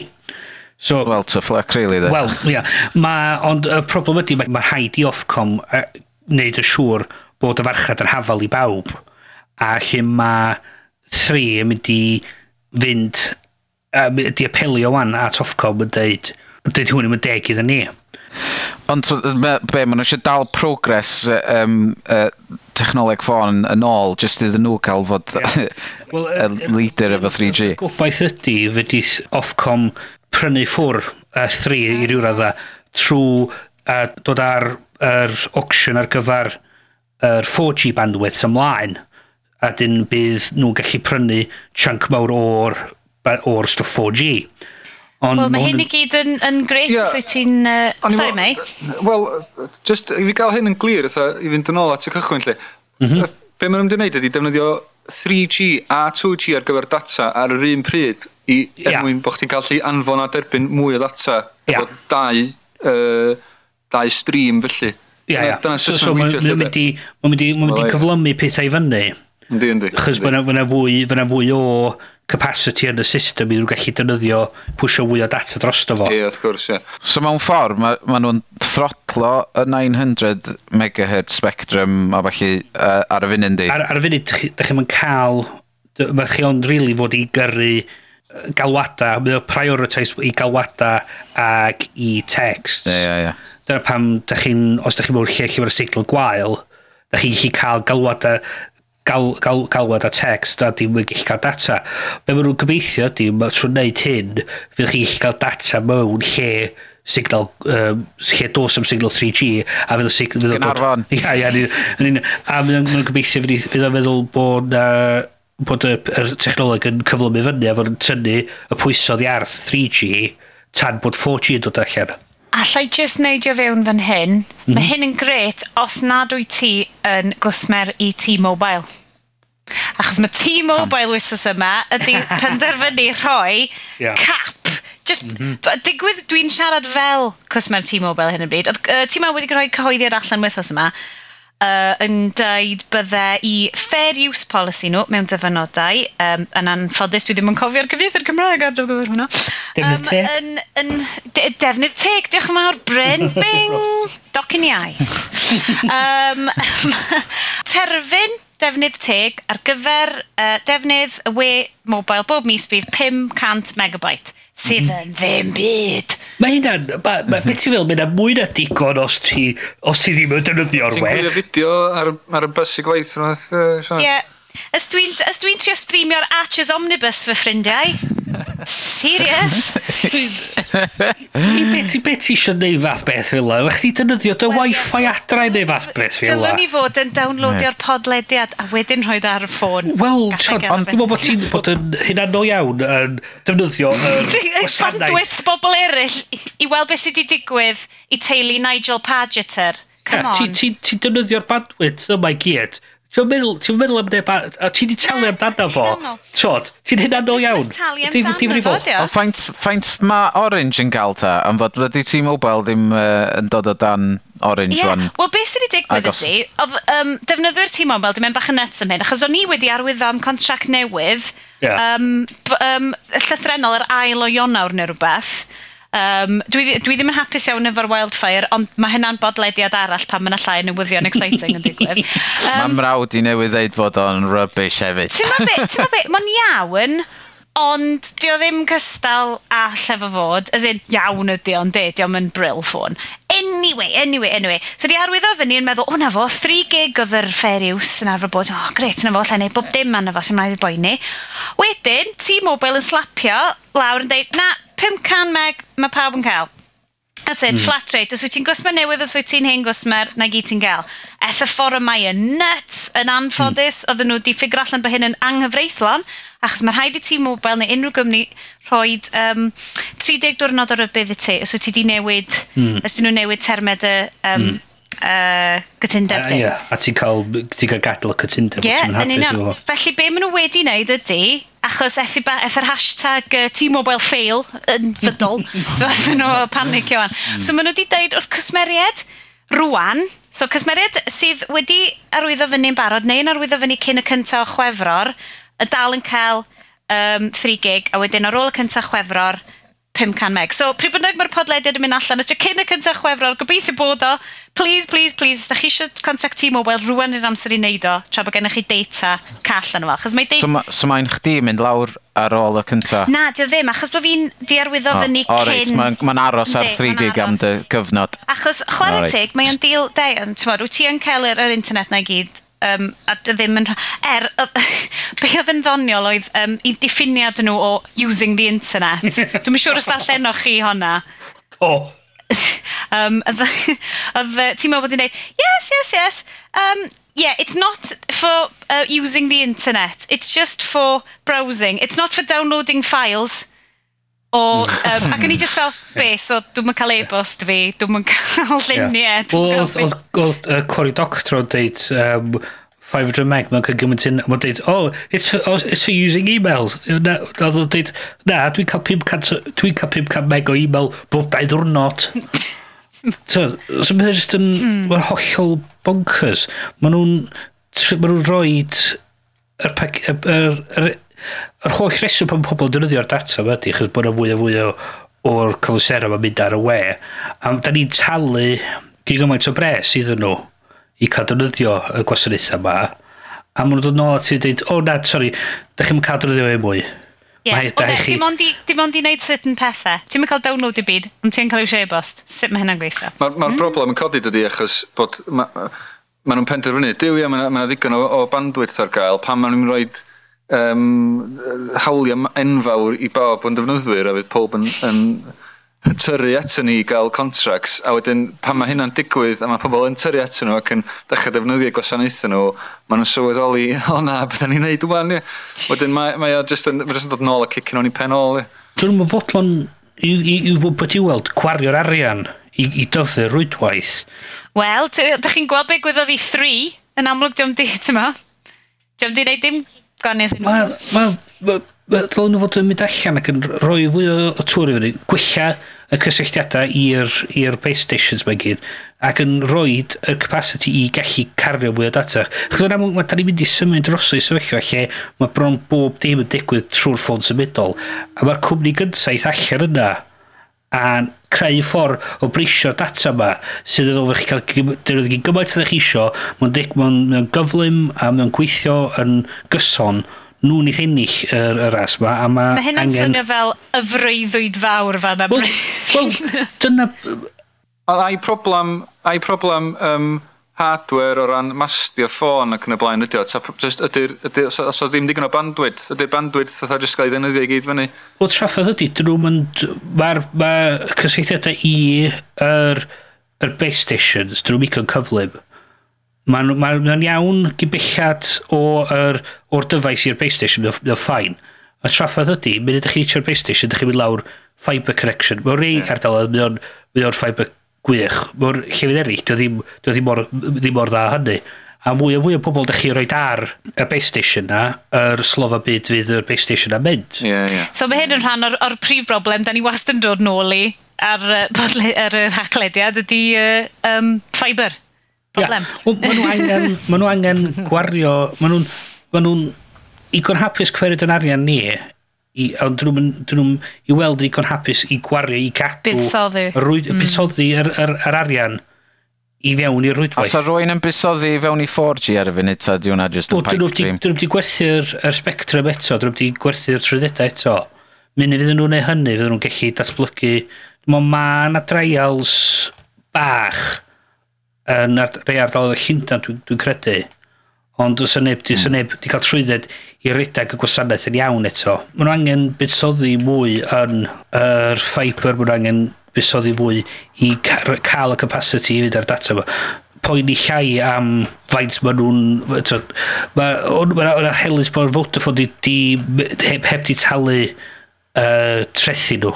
So, well, to fleck, really, dde. Wel, ia. Yeah. Ma, ond y problem ydy, mae'r ma rhaid i Ofcom wneud y siŵr bod y farchad yn hafal i bawb. A lle mae 3 yn mynd i fynd, ydy apelio wan at Ofcom yn dweud, dweud hwn yn deg iddyn ni. Ond be, maen nhw eisiau dal progress um, uh, technoleg ffôn yn ôl, jyst iddyn nhw cael fod yeah. *laughs* well, uh, leader efo 3G. Gobaith ydy, fyddi Ofcom prynu ffwr uh, 3 i ryw radda trwy uh, dod ar yr er auction ar gyfer yr er 4G bandwidth ymlaen a dyn bydd nhw'n gallu prynu chunk mawr o'r, or stuff 4G. Ond Wel, mae hyn i gyd yn, yn gret yeah. os wyt ti'n... Uh, sorry, mei. Wel, just i fi gael hyn yn glir, i fynd yn ôl at y cychwyn, lle. Mm -hmm. Be mae'n nhw'n wneud ydy defnyddio 3G a 2G ar gyfer data ar yr un pryd i, er yeah. mwyn bod chdi'n gallu anfon a derbyn mwy o ddata yeah. efo dau, uh, dau stream felly. Ia, ia. Dyna sy'n so, so, weithio. Mae'n mynd i, mynd i cyflymu pethau i fyny. Yndi, yndi. Chos fyna fwy, fyna fwy o capacity yn y system i nhw'n gallu defnyddio pwysio fwy o data drosto fo. Ie, wrth gwrs, ie. So mewn ffordd, mae ma nhw'n throtlo y 900 MHz spectrum a falle uh, ar y funud, di? Ar, ar y funud, da chi'n cael... Mae chi ond rili really fod i gyrru galwada, mae o prioritise i galwada ag i text. Ie, yeah, ie, yeah, ie. Yeah. Dyna pam, da chi'n, os da chi'n mwyn lle lle mae'r signal gwael, da chi'n gallu cael galwada, gal, gal, galwad a text a dim yn gallu cael data. Be maen nhw'n gobeithio ydy, mae trwy'n neud hyn, fydd chi'n gallu cael data mewn lle signal, um, lle dos am signal 3G a fydd y signal... Gynarfon. Ia, ia, a mae'n gobeithio fydd o'n meddwl bod... Uh, bod y, y technoleg yn cyflymu fyny a fod yn tynnu y pwysodd i arth 3G tan bod 4G yn dod allan. Allai just neidio fewn fan hyn. Mm mhm. -hmm. Mae hyn yn gret os nad wyt ti yn gwsmer i T-Mobile. Achos mae T-Mobile wysos yma ydy *laughs* penderfynu rhoi yeah. cap. Just, mm -hmm. digwydd dwi'n siarad fel cwsmer T-Mobile hyn yn bryd. Oedd uh, T-Mobile wedi rhoi cyhoeddiad allan wythnos yma uh, yn dweud bydde i fair use policy nhw mewn dyfynodau, um, yn anffodus dwi ddim yn cofio'r cyfieithu'r Cymraeg ar gyfer hwnna. Defnydd um, teg. Yn, yn, de, defnydd teg, diolch yn fawr, Bryn, *laughs* bing, docyn iau. um, *laughs* terfyn, defnydd teg ar gyfer uh, defnydd y we mobile bob mis bydd 500 megabyte sydd yn ddim byd. Mae hynna'n, ma, ma, beth ti'n fel, mae hynna'n mwy na digon os ti, os ti ddim yn defnyddio'r we. Ti'n gwylio fideo ar, ar y bus i gwaith yna? Ie. Yeah. Ys dwi'n dwi trio streamio'r Archers Omnibus fy ffrindiau? Serious? I beth ti beth eisiau neud fath beth fel yna? Ych chi dynyddio dy wifi adra i neud fath beth fel yna? Dylwn ni fod yn downloadio'r podlediad a wedyn rhoi e ar y ffôn. Wel, Tron, ond dwi'n meddwl bod ti'n bod yn hunanol iawn yn defnyddio yr *laughs* wasanaeth. Bandwyth bobl eraill i weld beth sydd wedi digwydd i teulu Nigel Pageter. Come on. Ti'n defnyddio'r bandwyth yma i gyd Ti'n meddwl, ti'n meddwl am neb ar... A ti di talu amdano fo. Trod, ti'n hyn anol iawn. Talu amdano fo, dio. Ond faint, faint mae Orange yn gael ta? Am fod wedi T-Mobile ddim uh, yn dod o dan Orange yeah. one. Wel, beth sydd wedi digwydd ydy, oedd um, defnyddwyr T-Mobile, di yn bach yn nuts am hyn, achos o'n i wedi arwydd am contract newydd, yeah. um, b, um, llythrenol yr ail o Ionawr neu rhywbeth, Um, dwi, dwi ddim yn hapus iawn efo'r wildfire, ond mae hynna'n bodlediad arall pan mae'n yna llai newyddion exciting yn digwydd. *laughs* Um, mae mrawd i newydd ddeud fod o'n rubbish hefyd. Ti'n ma bit, ti'n ma bit, mae'n iawn, ond di o ddim cystal all efo fod, as in iawn ydi o'n de, di o'n bril ffôn. Anyway, anyway, anyway. So di arwyddo fyny yn meddwl, o na fo, 3 gig oedd yr fair use yn arfer bod, o oh, gret, na fo, lle neud bob dim anna fo sy'n rhaid i'r boi ni. Wedyn, T-Mobile yn slapio lawr yn deud, na, 500 meg mae pawb yn cael. That's it, mm. flat rate. Os wyt ti'n gwsmer newydd, os wyt ti'n hen gwsmer, na gyd ti'n gael. Eth y ffordd yma yn nuts yn anffodus, mm. oedden nhw di ffigur allan bod hyn yn anghyfreithlon, achos mae rhaid i ti mobile neu unrhyw gymni rhoi um, 30 diwrnod ar y bydd i ti, os wyt ti di newid, mm. os dyn nhw newid termed y um, mm. uh, gytundeb di. Yeah. A ti'n cael, ti'n cael gadael y cytundeb Ie, os yw'n hapus. Felly be maen nhw wedi wneud ydy, achos eff, ba, eff yr hashtag uh, T-Mobile fail yn fydol, *laughs* so effen nhw panic iawn. Mm. So maen nhw wedi dweud wrth cysmeriad rwan, so cysmeriad sydd wedi arwyddo fyny'n barod, neu'n arwyddo fyny cyn y cyntaf o chwefror, y dal yn cael um, 3 gig, a wedyn ar ôl y cyntaf chwefror, 500 meg. So, pryd bynnag mae'r podlediad yn mynd allan, ysdio cyn y cyntaf chwefror, gobeithio bod o, please, please, please, ysdach chi eisiau contact Timo, wel, rwan yw'r amser i wneud o, tra bod gennych chi data call yn efo. Mae data... So, ma, so mae'n chdi mynd lawr ar ôl y cyntaf? Na, dio ddim, achos bod fi'n diarwyddo oh, fyny oh, cyn... Mae'n ma, aros ar 3 gig am dy gyfnod. Achos, chwarae teg, mae'n deal, de, ti'n wyt ti yn cael yr, yr internet na i gyd um, a ddim yn... Er, *laughs* be oedd yn ddoniol oedd um, i diffiniad nhw o using the internet. *laughs* Dwi'n mynd siŵr os da llenno chi honna. O. *laughs* Um, oedd ti'n meddwl bod i'n dweud, yes, yes, yes, um, yeah, it's not for uh, using the internet, it's just for browsing, it's not for downloading files. O, um, mm. ac o'n i just fel, *laughs* be, so dwi'n cael e-bost fi, dwi'n cael luniau. Oedd uh, Cory Doctor o'n deud, um, 500 meg mae'n cael gymaint yn, mae'n dweud, oh, it's for, oh, it's for using emails. Na, oedd o'n dweud, na, dwi'n cael 500, dwi cael 500 meg o email bob dau ddwrnod. *laughs* so, so mae'n just yn hmm. mae'n hollol bonkers. Mae nhw'n mae nhw'n rhoi yr, yr, yr, yr Yr holl reswm pan pobl yn defnyddio'r data yma ydy, chos bod yna fwy a fwy o'r colosera yma'n mynd ar y we. A da ni'n talu gygymaint o bres iddyn nhw i cael defnyddio y gwasanaethau yma. A maen nhw'n dod nôl at i dweud, o oh, na, sori, da chi'n cael defnyddio e mwy. Yeah. Ie, dim ond i wneud certain pethau. Ti'n mynd cael download i byd, ond ti'n cael i'w share bost. Sut mae hynna'n gweithio? Mae'r ma mm. broblem yn codi dydy achos bod... Mae ma nhw'n penderfynu, Dyw ia, mae yna ma ddigon o, o bandwidth ar gael, pan mae nhw'n rhoi um, hawliau enfawr i bob yn defnyddwyr a fydd pob yn, yn tyrru atyn ni i gael contracts a wedyn pan mae hynna'n digwydd a mae pobl yn tyrru atyn nhw ac yn dechrau defnyddio gwasanaethau nhw maen nhw'n sylweddoli o na beth ni'n neud wwan ie. wedyn mae, mae o just yn, jyst yn dod nôl a cicin o'n i pen ôl ie. Dwi'n mynd fodlon i, i, i, i weld gwario'r arian i, i dyfu rwydwaith Wel, dych chi'n gweld beth gwyddoedd i 3 yn amlwg diom di, ti'n ma? Diom di wneud dim gan iddyn nhw. Mae ma, ma, ma, nhw fod yn mynd allan ac yn rhoi fwy o, o tŵr i fyny, gwella y cysylltiadau i'r base stations mae gyd ac yn rhoi y capacity i gallu cario mwy o data. Chos yn amlwg, mae da ni'n mynd i symud dros i sefyllfa lle mae bron bob dim yn digwydd trwy'r ffôn symudol a mae'r cwmni gyntaf allan yna a creu ffordd o brisio data yma sydd efo chi'n cael dyrwydd gyd gymaint ydych chi isio mae'n dig mae'n gyflym a mae'n gweithio yn gyson nhw'n eith ennill yr, yr ras yma a mae ma hynna'n angen... swnio fel y freuddwyd fawr fan am well, well, *laughs* dyna... a'i problem, a'i problem um, hardware o ran mastio ffôn ac yn y blaen ydy o. Ta, just, ydy'r, ydy, os oedd ddim digon o bandwyd, ydy'r bandwyd fatha jyst gael ei ddefnyddio i gyd fyny. Wel, traffodd ydy, dyn nhw'n mynd, mae'r ma cysylltiadau i yr, yr base stations, dyn nhw'n micon cyflym. Mae'n ma, ma, ma iawn gybellad o'r, or dyfais i'r base station, mae'n ffain. A traffodd ydy, mynd ydych chi'n eisiau'r base station, ydych chi'n mynd lawr fibre connection. Mae'n rei yeah. ardaloedd, mynd o'n fibre gwych. Mae'r llefydd eraill, dio ddim, dio ddim, mor, ddim mor dda hynny. A mwy a fwy o bobl ydych chi roed ar y base station na, yr slof a byd fydd yr base station na mynd. Yeah, yeah. So mae hyn yn rhan o'r, or prif broblem, da ni wast yn dod nôl i ar, *laughs* ar, ar yr haclediad ydy uh, um, ffaibr. Problem. Yeah. Maen nhw angen, ma angen gwario, maen nhw'n ma nhw igon hapus cwerid yn arian ni i, ond dyn nhw'n dyn nhw'n i weld yn hapus i gwario i cadw buddsoddi mm. buddsoddi yr, yr, yr arian i fewn i'r rwydwaith. Os o rwy'n yn busoddi fewn i 4G ar y funud, ta di hwnna just yn pipe dream? Dyn nhw wedi gwerthu'r er spectrum eto, dyn nhw wedi gwerthu'r trwyddedau eto. Munud fydden nhw'n neud hynny, fydden nhw'n gallu datblygu. Mae ma na trials bach yn rei ardaloedd Llundain, dwi'n dwi credu. Ond os neb, mm. os neb wedi cael trwydded i redag y gwasanaeth yn iawn eto. Mae nhw angen buddsoddi mwy yn yr er mae nhw angen buddsoddi fwy i cael y capacity i fynd ar data fo Poen i llai am faint maen nhw'n... Mae'n ma helus bod Vodafone di, di, heb, heb di talu uh, trethu nhw.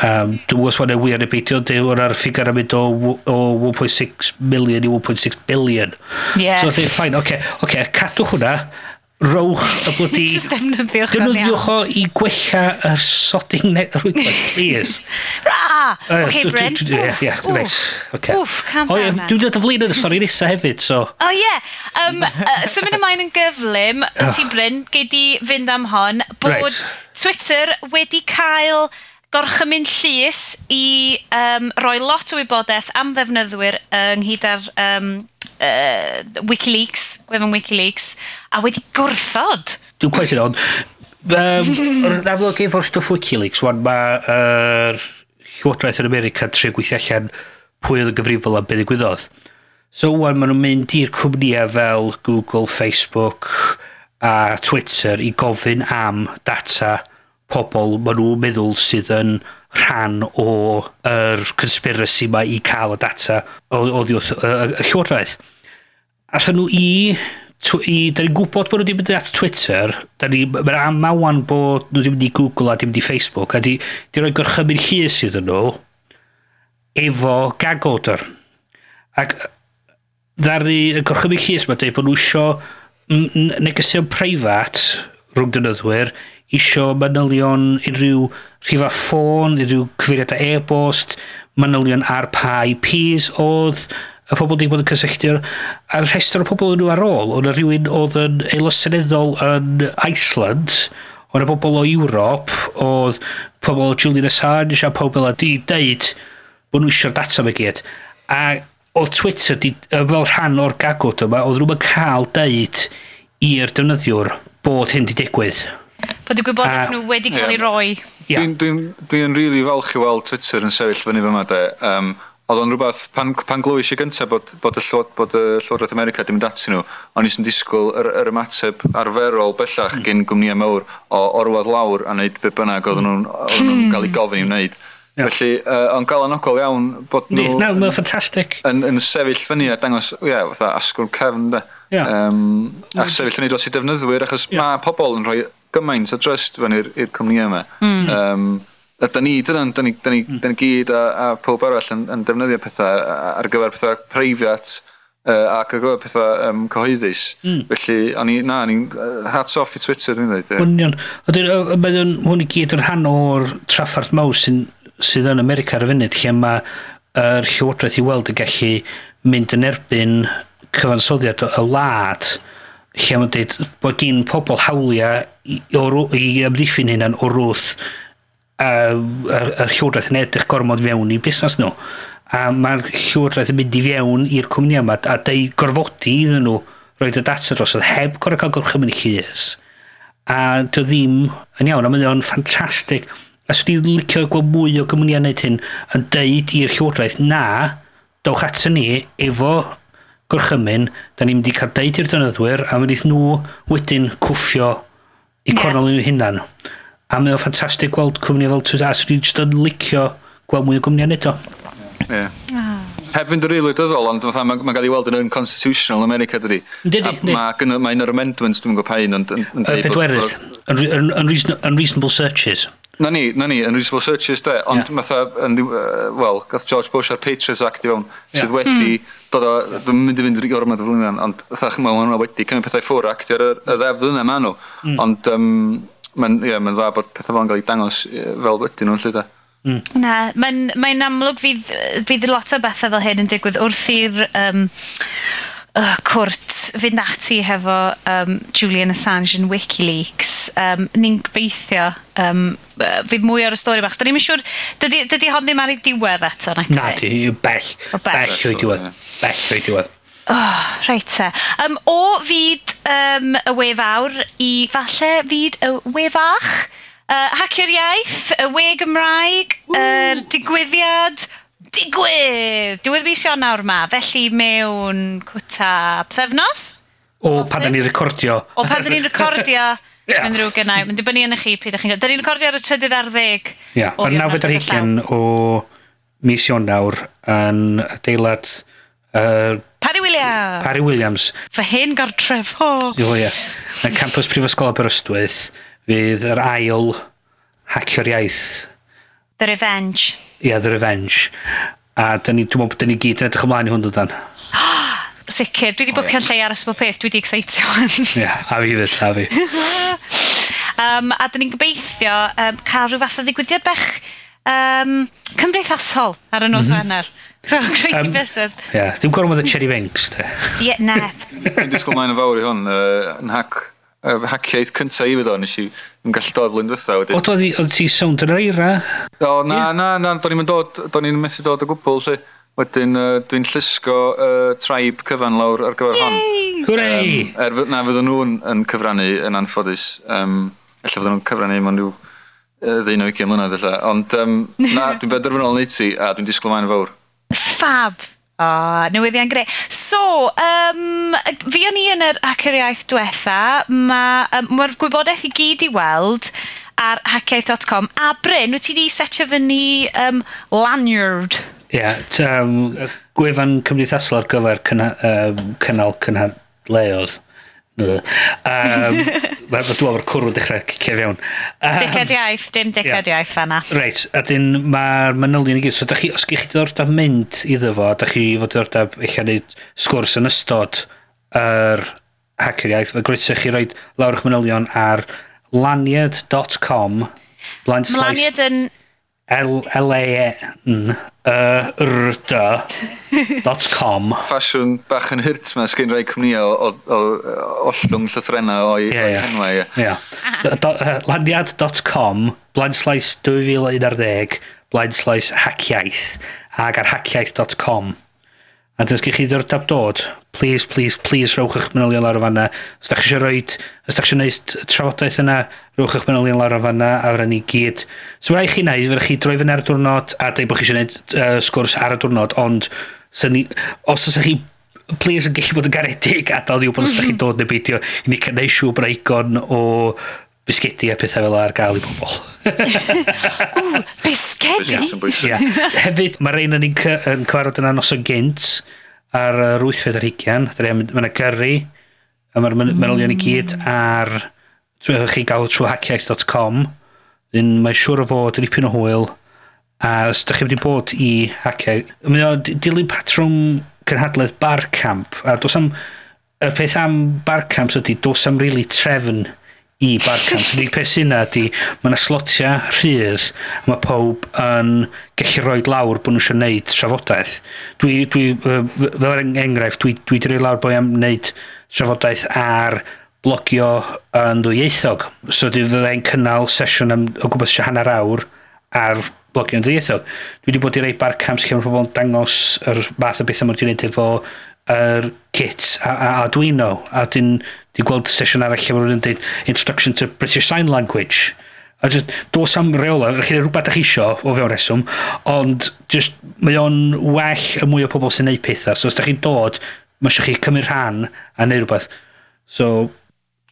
Um, dwi'n gwybod swan yn wir neu beidio, dwi'n gwybod ar ffigur am mynd o, o 1.6 million i 1.6 billion. Yeah. So dwi'n ffain, oce, okay, okay, cadwch hwnna, rowch *laughs* y blwdi... Just defnyddiwch yn Defnyddiwch o i gwella y sodding neu rwydwaith, please. *laughs* Ra! Oce, Bryn. Ie, ie, reit. Oce. Wff, cam fan. Dwi'n dod o flin yn y stori nesaf hefyd, so... O, oh, ie. Yeah. Um, uh, Symud ymlaen yn gyflym, ah. ti Bryn, gei di fynd am hon, bod right. Twitter wedi cael gorchymyn llys i um, roi lot o wybodaeth am ddefnyddwyr ynghyd â'r um, uh, Wikileaks, gwefan Wikileaks, a wedi gwrthod. Dwi'n cwestiwn ond, um, yn amlwg efo'r stwff Wikileaks, wan mae'r uh, Llywodraeth yn America trio gweithio allan pwy oedd y gyfrifol am beth ddigwyddodd. So wan maen nhw'n mynd i'r cwmnïau fel Google, Facebook a Twitter i gofyn am data pobl maen nhw'n meddwl sydd yn rhan o yr conspiracy ma i cael y data o, o ddiwrth y, y llywodraeth. Allan nhw i, i da ni'n gwybod bod nhw wedi mynd at Twitter, da ni, mae'n amawan bod nhw wedi mynd i Google a wedi mynd i Facebook, a di, di roi gorchymyn llys iddyn nhw efo gag order. Ac ddari y gorchymyn llys mae dweud bod nhw eisiau negesio'n preifat rhwng dynyddwyr isio manylion unrhyw rhifa ffôn, unrhyw cyfeiriadau e-bost, manylion ar pa IPs oedd y pobl wedi bod yn cysylltu a'r rhestr o pobl nhw ar ôl. Oedd rhywun oedd yn aelod seneddol yn Iceland, oedd y bobl o Ewrop, oedd pobl o Julian Assange a pobl a di deud bod nhw eisiau'r data me gyd. A oedd Twitter, di, fel rhan o'r gagod yma, oedd nhw'n cael deud i'r defnyddiwr bod hyn wedi digwydd bod y gwybodaeth nhw wedi cael ei roi. Yeah. Dwi'n dwi, dwi, rili really falch i weld Twitter yn sefyll fyny fyma de. Um, oedd o'n rhywbeth, pan, pan glwys i gyntaf bod, bod y llywod, bod y Llywodraeth America dim dati nhw, o'n i'n disgwyl yr, yr ymateb arferol bellach mm. gen gwmnïau mawr o orwad lawr a wneud be bynnag oedden nhw'n nhw mm. cael ei gofyn i wneud. Yeah. Felly, uh, o'n gael anogol iawn bod nhw... Ni, no, mae'n ffantastig. Yn, yn sefyll fyny a dangos, ie, yeah, fatha asgwrn cefn, de. Yeah. Um, a sefyll fyny dros i defnyddwyr, achos yeah. mae pobl yn rhoi gymaint o trust fan i'r cwmnïau yma. Mm. Um, a da ni, dyna, da ni, da ni, hmm. da ni gyd a, a pob arall yn, yn defnyddio pethau ar gyfer pethau preifiat uh, ac ar gyfer pethau um, cyhoeddus. Mm. Felly, o'n i, na, o'n i'n hats off i Twitter, dwi'n dweud. Hwnion. Mae hwn i gyd yn rhan o'r traffarth mawr sy'n sydd yn America ar y funud lle mae'r llywodraeth i weld yn gallu mynd yn erbyn cyfansoddiad y wlad lle mae'n dweud bod gen pobl hawliau i, i ymddiffyn hynna'n o wrth a'r llywodraeth yn edrych gormod fewn i busnes nhw. A mae'r llywodraeth yn mynd i fewn i'r cwmni yma a dau gorfodi iddyn nhw roed y data dros oedd heb gorau cael gorchymyn i llys. A dy ddim yn iawn, a mae'n o'n ffantastig. A swn i'n licio gweld mwy o gymwniad wneud hyn yn deud i'r llywodraeth na, dowch atyn ni efo gorchymyn, da ni'n mynd i cael deud i'r dynyddwyr, a mynd nhw wedyn cwffio i cornol yeah. nhw hunan. A mae o'n ffantastig gweld cwmni fel Twitter, a swn i'n licio gweld mwy o gwmni yn eto. Yeah heb fynd yn rili dyddol, ond fatha, mae'n ma gael ei weld yn unconstitutional America, dydi? Dydi, dydi. Mae'n ma un o'r amendments, dwi'n gwybod pa un, ond... Yn pedwerydd, unreasonable searches. Na ni, na ni, unreasonable searches, de, ond yeah. matha, wel, gath George Bush a'r Patriots Act i fewn, sydd wedi hmm. dod o, dwi'n mynd i fynd i'r gormod o flwyddyn, ond fatha, chymol, mae hwnna wedi cymryd pethau ffwr act ar y ddefdd yna ma nhw, hmm. ond um, mae'n yeah, ma dda bod pethau fel yn cael ei dangos fel wedyn nhw'n lle, de. Mm. Na, mae'n mae amlwg fydd, fydd lot o bethau fel hyn yn digwydd wrth i'r um, uh, cwrt fynd ati hefo um, Julian Assange yn Wikileaks. Um, Ni'n gobeithio um, uh, fydd mwy o'r stori bach. Da ni'n siŵr, dydy, dydy hon ddim ar ei diwedd eto, Na, Na, e? di, bell, o bell, bell o'i diwedd. Bell o'i diwedd. Oh, reit te. Um, o fyd um, y wefawr i falle fyd y wefach, Uh, Hacio'r iaith, y we Gymraeg, yr er digwyddiad, digwydd! Diwedd mis Ionawr ma, felly mewn cwta pethefnos? O, pan da ni'n recordio. O, pan da ni'n recordio. *laughs* yeah. mynd rhyw gynnau. Mae'n dibynnu yn y chi pryd ych chi'n gael. Da ni'n recordio ar y trydydd ar ddeg. Ia, yeah. ar 9 o mis Ionawr yn adeilad... Uh, Parry Williams! Parry Williams. Fy hyn gartref, ho! Oh. Ie, ie. Yn campus Prifysgol Aberystwyth fydd yr ail hacio'r iaith. The Revenge. Ia, yeah, The Revenge. A dyn ni, dwi'n meddwl bod ni gyd yn edrych ymlaen i hwn dwi'n *gasps* Sicr, dwi wedi bwcio'n lle aros bob peth, dwi wedi excitio hwn. *laughs* Ie, yeah, a fi fyd, a fi. *laughs* um, a dyn ni'n gobeithio um, cael rhyw fath o ddigwyddiad bech um, cymdeithasol ar y nos mm -hmm. Wener. *laughs* So, crazy um, bysedd. Ie, yeah, dwi'n gorfod y Cherry banks, te. Ie, yeah, na. Dwi'n disgwyl mae'n fawr i hwn, uh, yn hac uh, haciaeth cyntaf i fydd o, nes i yn gallu dod flwyddyn dwytha wedyn. O, oedd ti sound yn eira? O, na, yeah. na, na, do'n i'n dod, do'n i'n mesu dod o gwbl, lle. Wedyn, uh, dwi'n llusgo uh, traib cyfan lawr ar gyfer hon. Hwrei! Um, er, na, fydden nhw'n yn cyfrannu yn anffodus. Um, Alla fydden nhw'n cyfrannu mewn rhyw uh, ddeuno i mlynedd, alla. Ond, um, na, *laughs* dwi'n bedrfynol neud ti, a dwi'n disgwyl mae'n fawr. Fab! O, oh, newyddion greu. So, um, fi o'n i yn yr hacker iaith diwetha, mae'r um, ma gwybodaeth i gyd i weld ar hackiaeth.com. A Bryn, wyt ti di setio fyny um, lanyard? Ie, yeah, um, gwefan cymdeithasol ar gyfer cynnal, um, cynnal cynhadleoedd. Um, Mae *laughs* dwi'n o'r cwrw dechrau cicio fewn. Um, dicad iaith, dim dicad yeah. iaith fanna. Reit, a dyn mae'r manylion i gyd. So, da chi, os gych chi diddordeb mynd iddo fo, da chi fod diddordeb eich wneud sgwrs yn ystod yr hacker iaith, fe gwrdd chi roed lawr eich manylion ar laniad.com Mlaniad yn L-A-N-R-D.com Ffasiwn *laughs* bach yn hyrt ma, sgyn rhai cwmnïau o, o, o, o ollwng llythrenau o'i yeah, henwau. Yeah. Yeah. Laniad.com, blaen slaes 2011, Blind Slice Hackiaeth ag ar hackiaeth.com A dys gych chi ddordab dod, please, please, please rowch eich manylion lawr o fanna. Os da chi eisiau rhoi, os da chi eisiau gwneud trafodaeth yna, rowch eich manylion lawr o fanna a fyddwn ni gyd. So mae'n rhaid chi wneud, fyddwch chi droi fyny ar y diwrnod a dweud bod chi eisiau gwneud uh, sgwrs ar y diwrnod, ond ni, os ydych chi please yn gallu bod yn garedig a dal ni wybod os da chi'n mhm. dod neu beidio i ni cynnau siw bod o bisgedi a pethau fel ar gael i bobl. *laughs* Ww, bisgedi? Ia. Hefyd, mae rhain yn, yn cyfarfod yna nos noson gynt ar yr 8fed ar hugian. Mae yna gyrru, a mae'r manylion i mm. gyd ar trwy'ch chi gael trwy hackiaeth.com. Mae'n siŵr o fod yn ipyn o hwyl. A os ydych chi wedi bod i hackiaeth... Mae o dilyn patrwm cynhadledd Barcamp. A dos am... Y peth am Barcamp ydy, dos am really trefn i barcamp. Yn unig peth sy'n ydy, mae yna slotia rhydd, mae pawb yn gallu rhoi lawr bod nhw eisiau gwneud trafodaeth. Dwi, dwi, fel er enghraifft, dwi, dwi wedi rhoi lawr bod am wneud trafodaeth ar blogio yn ddwyieithog. So dwi fyddai'n cynnal sesiwn am, o gwybod eisiau hanner awr ar blogio yn ddwyieithog. Dwi wedi bod i rei barcamps lle mae pobl yn dangos yr math o bethau mae wedi'i wneud efo yr kits a, a Arduino a dyn Dwi'n gweld sesiwn arall lle mae rhywun yn dweud Instruction to British Sign Language. A just, dos am reola, rhaid chi rhywbeth a'ch isio o fewn reswm, ond just, mae o'n well y mwy o pobl sy'n neud pethau. So os da chi'n dod, mae eisiau chi cymryd rhan a neud rhywbeth. So,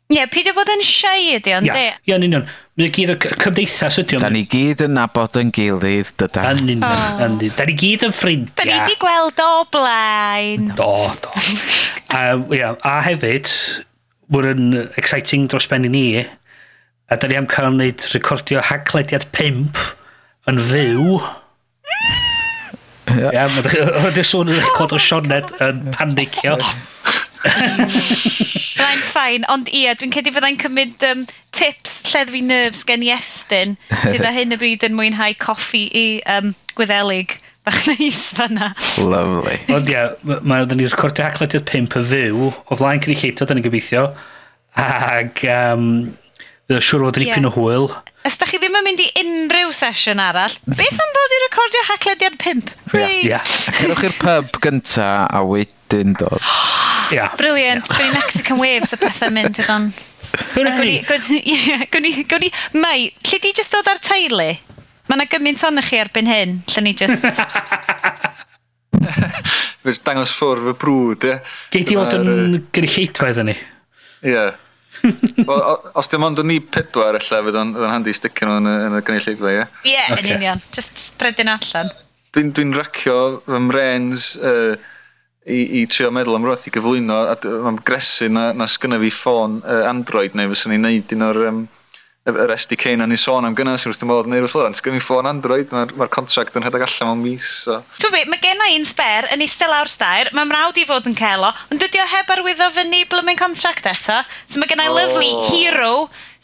Ie, yeah, peidio bod yn siai ydi ond yeah. de. Ie, yn union. Mae'n gyd y cymdeithas ydi ond. Da ni gyd yn nabod yn gilydd, dyda. Yn union. Oh. Da ni gyd yn ffrindiau. Da ni wedi gweld o blaen. Do, do. *laughs* a, yeah, a hefyd, mwyn yn exciting dros ben i ni. A da ni am cael wneud recordio haglediad 5 yn fyw. Ia, mae'n sôn yn clod o Sioned yn panicio. Rhaen ffain, ond ia, dwi'n cedi fyddai'n cymryd um, tips lleddfu nerves gen i Estyn, sydd â hyn y bryd yn mwynhau coffi i um, gwyddelig bach neis fanna. Lovely. Ond ia, mae oedden ni'n recordio haglediad 5 y fyw, o flaen cyn i ni'n gobeithio, ac um, Fydd siŵr fod yn yeah. ipyn o hwyl. Os da chi ddim yn mynd i unrhyw sesiwn arall, beth am ddod i recordio haclediad pimp? Rhaid! Yeah. Yeah. Cerwch i'r pub gynta a wedyn dod. *gasps* yeah. Brilliant, yeah. gwni Mexican waves y pethau mynd ydyn. *laughs* Gwni, gwni, gwni, mae, lle di jyst dod ar teulu? Mae yna gymaint ohonych chi erbyn hyn, lle ni just... *laughs* Fes dangos ffwrdd y brwd, ie. Gei di fod yn gynulleidfa iddyn ni. Ie. Os dim ond o'n ni pedwar, ella, fydd o'n fydd handi sticio nhw yn y gynulleidfa, ie? Ie, yn union. Just spreadin allan. Dwi'n dwi racio fy mrens uh, i, i trio meddwl am rwth i gyflwyno, a mae'n gresu na, na sgynna fi ffôn uh, Android neu fyswn i'n neud un o'r... Um, yr SDK na ni sôn am gynnas wrth ymwneud yn Eirwys Lawrence, i ffôn Android, mae'r ma contract yn rhedeg allan mewn mis. So. Tw fi, mae gen i un sber yn eistedd lawr stair, mae mrawd i fod yn celo, ond dydy o heb arwyddo fyny blymyn contract eto. So mae gen i oh. lovely hero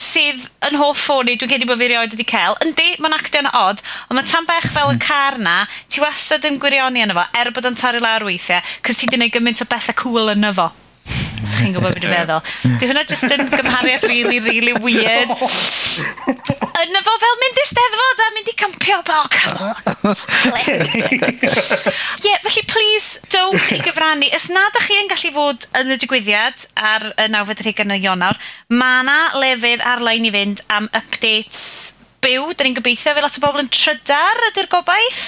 sydd yn hoff ffôn i, dwi'n credu bod fi rioed wedi cael. Yndi, mae'n actio'n od, ond mae tan bech fel y hmm. car na, ti wastad yn gwirioni yna fo, er bod o'n torri lawr weithiau, cos ti wedi gwneud gymaint o bethau cool yna fo. So chi'n gwybod beth i'n meddwl. Di hwnna just yn gymhariaeth really, really weird. Yna fo fel mynd i steddfod a mynd i campio bo, come on. Ie, yeah, felly please dowch i gyfrannu. Os nad ych chi yn gallu fod yn y digwyddiad ar y 9 y Ionawr, mae yna lefydd ar-lein i fynd am updates byw. Dyn ni'n gobeithio fe lot o bobl yn trydar ydy'r gobaith.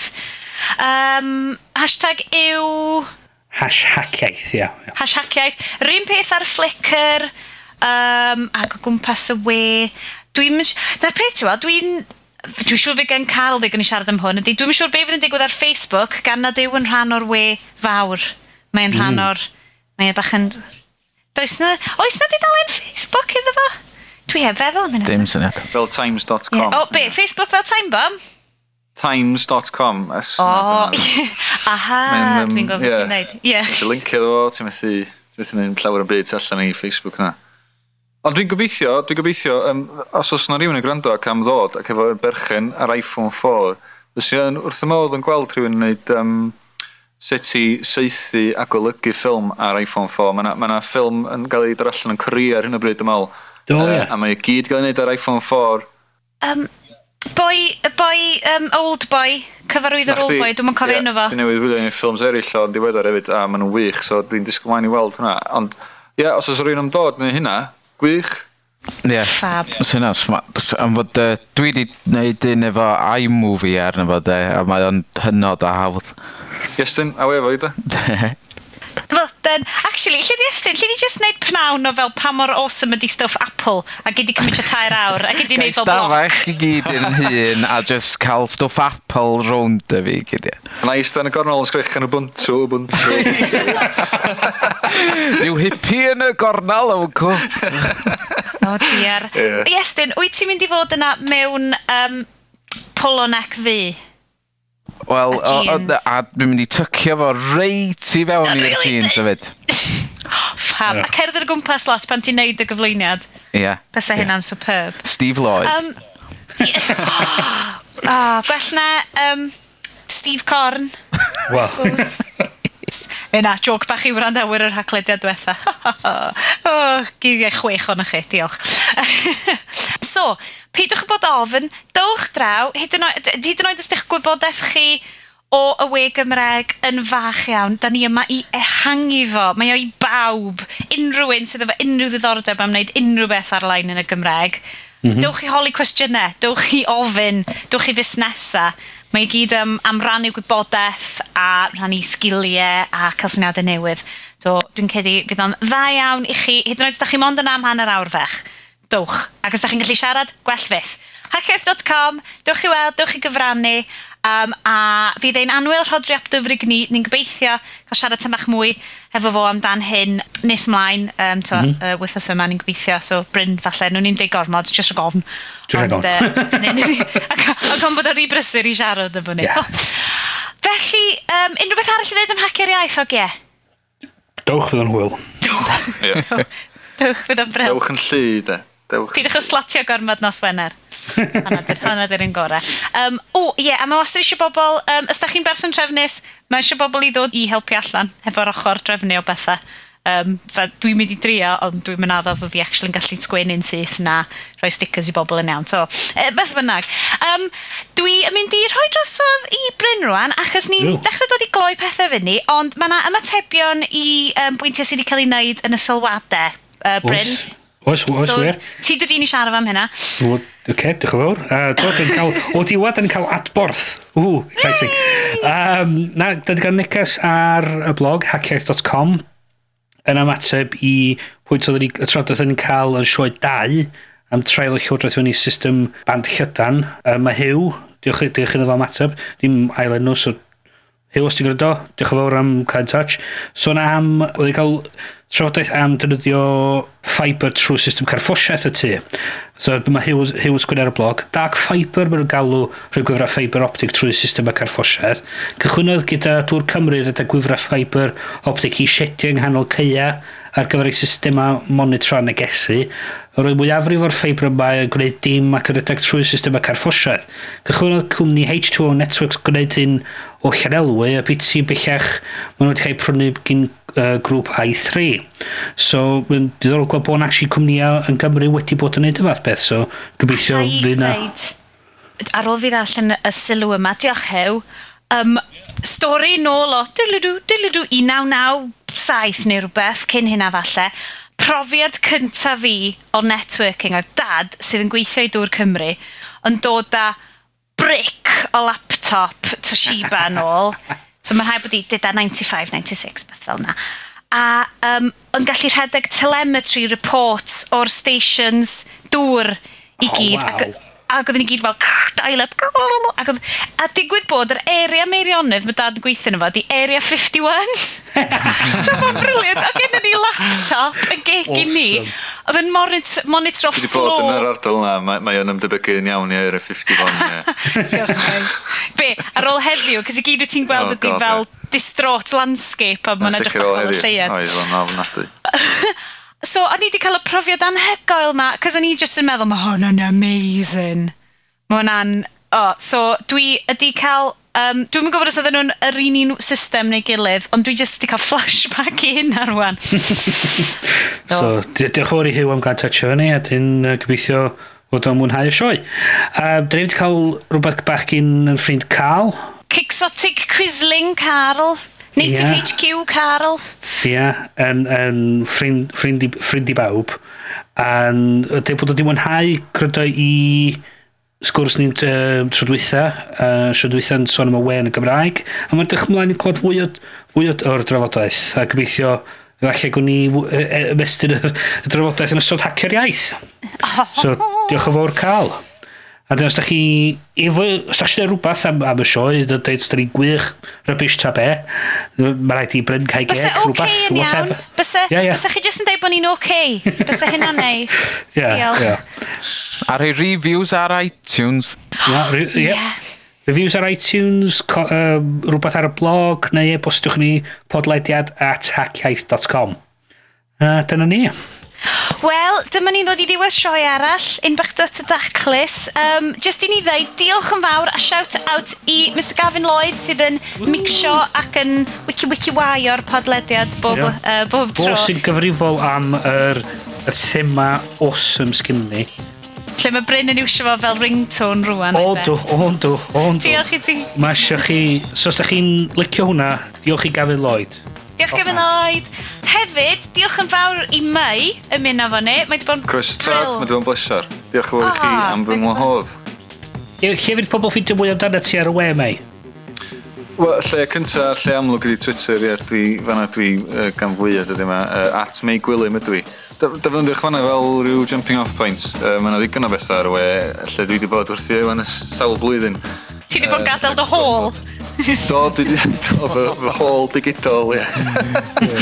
Um, hashtag yw Hashhaciaeth, ia. Yeah. Hashhaciaeth. Rhyn peth ar Flickr um, ac o gwmpas y we. Dwi'n... Na'r peth ti'n dwi'n... Dwi'n siŵr fe gen Carl ddig yn i siarad am hwn ydy. Dwi'n siŵr be fydd yn digwydd ar Facebook gan nad yw yn rhan o'r we fawr. Mae'n rhan mm. o'r... Mae'n e bach yn... Does na... Oes na didalen Facebook iddo fo? Dwi heb feddwl am hynny. Dim syniad. Fel times.com. Yeah. O, be? Yeah. Facebook fel time bomb? times.com. O, oh, *laughs* aha, um, dwi'n gofio yeah, ti'n neud. Ie. Yeah. Ti'n linkio fo, ti'n methu, ti'n methu neud llawer o byd allan i Facebook na. Ond dwi'n gobeithio, dwi'n gobeithio, um, os oes yna rhywun yn gwrando ac am ddod ac efo berchen ar iPhone 4, dwi'n wrth y modd yn gweld rhywun yn neud um, sut i seithi a golygu ffilm ar iPhone 4. Mae yna ma 'na ffilm yn cael ei darallan yn Corea ar hyn o bryd, dwi'n meddwl. Do, ie. Yeah. A mae e gyd gael ei wneud ar iPhone 4. Um, Boi, y boi, um, old boi, cyfarwyddwr old boy, dwi'n mwyn cofio enw fo. Dwi'n newid wylio ni ffilms eraill o'n diweddar hefyd, a maen nhw'n wych, so dwi'n disgwyl mlaen i weld hwnna. Ond, ie, yeah, os oes rhywun am dod neu hynna, gwych. Ie. Yeah. Fab. Sy'n so, smart. Am fod, uh, dwi wedi gwneud un efo iMovie arno fo, de, a mae o'n hynod a hawdd. Iestyn, a wefo i da. *laughs* But, um, actually, lle di estyn? Lle di just wneud pnawn o fel pa mor awesome ydi stuff Apple a gyd i cymryd o tair awr a gyd i wneud fel bloc? Stafell i gyd yn hun a just cael stuff Apple rownd y fi gyd i. Na i stan y gornol yn sgrych yn Ubuntu, Ubuntu. *laughs* Rhyw hippie yn y gornal o'n cw. o diar. Yeah. Estyn, wyt ti'n mynd i fod yna mewn um, polo neck fi? Wel, a dwi'n mynd i tycio fo reit i fewn i'r really jeans hefyd. *laughs* Fab. Yeah. A cerdd yr gwmpas lot pan ti'n neud y gyflwyniad. Ie. Yeah. Bysa yeah. hynna'n superb. Steve Lloyd. Um, oh, *laughs* *gasps* gwell na um, Steve Corn. *laughs* Wel. Yna, joc bach i wrandawyr yr haglediad diwetha. oh, gyddiau chwech o'n chi, diolch. so, peidiwch bod ofyn, dowch draw, hyd yn oed, hyd yn oed os ydych gwybodaeth chi o y we Gymreg yn fach iawn, da ni yma i ehangu fo. Mae o i bawb, unrhyw un sydd efo unrhyw ddiddordeb am wneud unrhyw beth ar-lein yn y Gymreg. Mm -hmm. Dowch i holi cwestiynau, dowch i ofyn, dowch i fusnesau. Mae i gyd am, am rannu gwybodaeth a rannu sgiliau a cael syniadau newydd. So, dwi'n cedi fydd o'n dda iawn i chi, hyd yn oed ydych chi mond yn am hanner awr fech dowch. Ac os ydych chi'n gallu siarad, gwell fydd. Hacketh.com, dowch i weld, dowch i gyfrannu, um, a fydd ein anwyl rhodri ap dyfrig ni, ni'n gobeithio cael siarad tymach mwy efo fo amdan hyn nes ymlaen, um, to, mm -hmm. uh, wythnos yma ni'n gobeithio, so Bryn falle, nhw'n ni'n deud gormod, jyst rhaid gofn. Dwi'n rhaid gofn. Ac ond bod o'r i brysur i siarad efo ni. Yeah. Felly, um, unrhyw beth arall i ddweud am hacio'r iaith o ge? Dowch fydd yn hwyl. Dowch fydd o'n bril. Dowch yn llu, de. Dewch. Pidwch yn slatio gormod nos Wener. *laughs* Hwna dy'r un gorau. Um, o, ie, yeah, a mae wastad eisiau bobl, um, os da chi'n berson trefnus, mae eisiau bobl i ddod i helpu allan efo'r ochr drefnu o bethau. Um, dwi'n mynd i drio, ond dwi'n mynd addo fod fi actually yn gallu sgwennu'n syth na rhoi stickers i bobl yn iawn. So, e, beth bynnag. Um, dwi yn mynd i rhoi drosodd i Bryn rwan, achos ni'n no. dechrau dod i gloi pethau fyny, ond mae yna ymatebion i um, bwyntiau sydd wedi cael ei wneud yn y sylwadau. Uh, Bryn, Oes. Oes, oes, so, wir. Ti dy un i siarad am hynna. Oce, diolch yn fawr. Uh, dod yn cael, o di wad yn cael adborth. Ww, exciting. Um, na, da di gael neges ar y blog, hackiaeth.com, yn ymateb i pwynt oedd ni, y troedd yn cael yn sioe 2 am trael y llywodraeth fyny system band llydan. Uh, mae Hugh, diolch, diolch yn efo ymateb, dim ail enw, so Hugh, os ti'n gwrando, diolch yn fawr am cael in touch. So na am, oedd i cael trafodaeth am dynyddio fibre trwy system carffosiaeth y tu. So mae Hughes, Hughes gwneud ar y blog. Dark fibre maen galw rhyw gwyfra fibre optic trwy system y carffosiaeth. Cychwynodd gyda dŵr Cymru rydw gwyfra fibre optic i siedio yng nghanol ceia ar gyfer ei a monitro a negesu. Roedd mwyafrif o'r ffeibr yma yn gwneud dim ac yn rhedeg trwy system y carffosiaeth. Cychwynodd cwmni H2O Networks gwneud hyn o llanelwy a byd sy'n bellach maen nhw wedi cael prynu gyn uh, grŵp i3. So, mae'n diddorol gweld bod actually cwmnïau yn Cymru wedi bod yn neud y fath beth. So, gobeithio fydd na... Ar ôl fi ddallan y sylw yma, diolch hew, um, stori nôl o dilydw, dilydw 1997 neu rhywbeth, cyn hynna falle, profiad cyntaf fi o networking oedd dad sydd yn gweithio i dŵr Cymru yn dod â brick o laptop Toshiba *laughs* yn ôl So mae'n rhaid bod i dyda 95, 96, beth fel yna. A um, yn gallu rhedeg telemetry reports o'r stations dŵr i gyd. Oh, wow. ac, ac oedden ni gyd fel dial up ac oedd, a digwydd bod yr area meirionydd mae dad yn gweithio yn efo di area 51 *laughs* so mae'n briliant. Ac yna ni laptop yn gig i ni. Oedd yn monitro, monitro wedi bod yn yr ardal na mae, mae o'n ymdebygu yn iawn i area 51 *laughs* be ar ôl heddiw cos i gyd wyt ti'n gweld oh, ydy fel distraught landscape a mae'n edrych bach o lleiad. Sicr o heddi, oedd o'n ofnadwy. *laughs* So, o'n i wedi cael y profiad anhygoel ma, cos o'n i jyst yn meddwl, mae hwn yn amazing. Mae hwnna'n... O, oh, so, dwi ydi cael... Um, Dwi'n gwybod os oedden nhw'n yr un un system neu gilydd, ond dwi jyst wedi cael flashback i hyn ar rwan. *laughs* so, so diolch yn fawr i Hugh am gael touch fyny, a dyn uh, gobeithio fod o'n mwynhau y sioe. Uh, Dyn ni wedi cael rhywbeth bach gyn yn ffrind Carl. Quixotic Quisling Carl. Native yeah. HQ Carl. Ia, yn, yn ffrind, ffrind, ffrind i bawb. A ydy bod wedi mwynhau credo i sgwrs ni'n uh, trwydwytha, uh, trwydwytha yn sôn am y wen y Gymraeg, a mae'n dych mlaen i clod fwy, fwy o'r drafodaeth, a gobeithio Falle gwn ni ymestyn y drafodaeth yn ystod hacio'r iaith. *laughs* So, diolch yn fawr cael. A dyn, os da chi... Efo, os da chi wneud rhywbeth am, am y sioe, dyn dweud, os da ni'n gwych, rybys ta be, mae rhaid i Bryn cael geg, okay rhywbeth, whatever. Bysa, yeah, yeah. bysa chi jyst yn dweud bod ni'n okay. Bysa hynna'n *laughs* neis. yeah, ie. Ar ei reviews ar iTunes. Ie, re, yeah. yeah. Reviews ar iTunes, um, rhywbeth ar y blog, neu e-bostwch ni podlediad at hackiaeth.com. A dyna ni. Wel, dyma ni'n ddod i ddiwedd sioe arall, un unbach dyt y daclus. Um, just i ni ddweud, diolch yn fawr a shout out i Mr Gavin Lloyd sydd yn mixio ac yn wiki wiki wai o'r podlediad bob, yeah. uh, bob tro. Bo sy'n gyfrifol am yr, yr thema awesome sgyn ni. Lle mae Bryn yn iwsio fo fel ringtone rwan. O dw, o dw, o dw. Diolch i ti. Mae eisiau chi, so os da chi'n licio hwnna, diolch i Gavin Lloyd. Diolch gefn oed. Hefyd, diolch yn fawr i Mai mynd fo ni. Mae wedi bod yn Croes y tag, mae wedi bod yn bleser. Diolch yn fawr i chi Ah, am fy mae 'di bod- ngwahodd. Llefyd pobl ffidio mwy amdano ti ar y we, mai. Wel, lle cynta, lle amlwg ydi Twitter, ie, dwi, fanna dwi uh, gan fwyaf ydy yma, uh, at mei gwylym ydw i. Defnyddiwch fanna fel rhyw jumping off point. Uh, Mae yna ddigon o bethau ar y we, lle dwi wedi bod wrth i ewan y sawl blwyddyn. Ti wedi bod yn gadael dy hôl. Do, dwi wedi... Fy hôl digidol, ie.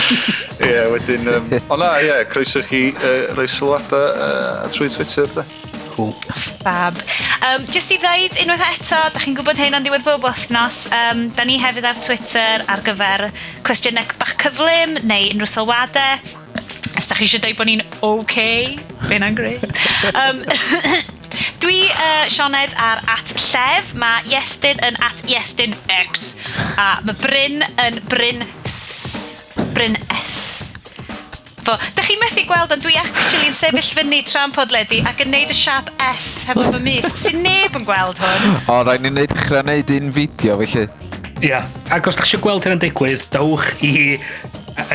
*laughs* Ie, wedyn... Um, o na, ie, croeso chi uh, rhoi sylwadau uh, trwy Twitter, da. Cool. Fab. Um, just i ddeud, unwaith eto, da chi'n gwybod hyn o'n diwedd bob wythnos, um, da ni hefyd ar Twitter ar gyfer cwestiynau bach cyflym neu unrhyw sylwadau. Os da chi eisiau dweud bod ni'n OK, fe na'n greu. Um, *laughs* Dwi uh, Sioned ar at llef, mae Iestyn yn at Iestyn X, a mae Bryn yn Bryn S. Bryn S. Fo, da chi methu gweld, ond dwi actually yn sefyll fyny tra'n podledu ac yn neud y siap S hefo fy mis, sy'n neb yn gweld hwn. O, rhaid ni'n neud chrau neud un fideo, felly. Ia, yeah. ac os da chi eisiau gweld hynny'n digwydd, dawch i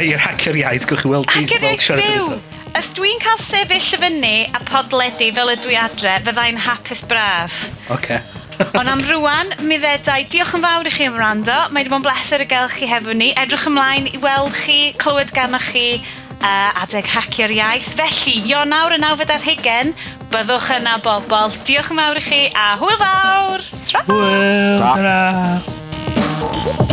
i'r hacio'r iaith, gwych chi weld... Hacio'r iaith byw! Os dwi'n cael sefyll y fyny a podledu fel ydw i adre, fyddai'n hapus braf. Oce. Okay. Ond am rwan, mi ddedau, diolch yn fawr i chi am rando. Mae wedi bod yn bleser y gael chi hefo ni. Edrych ymlaen i weld chi, clywed ganoch chi uh, adeg hacio'r iaith. Felly, Ionawr yn awfyd ar hygen, byddwch yna bobl. Diolch yn fawr i chi a hwyl fawr! Tra! Hwyl! Ta! Ta!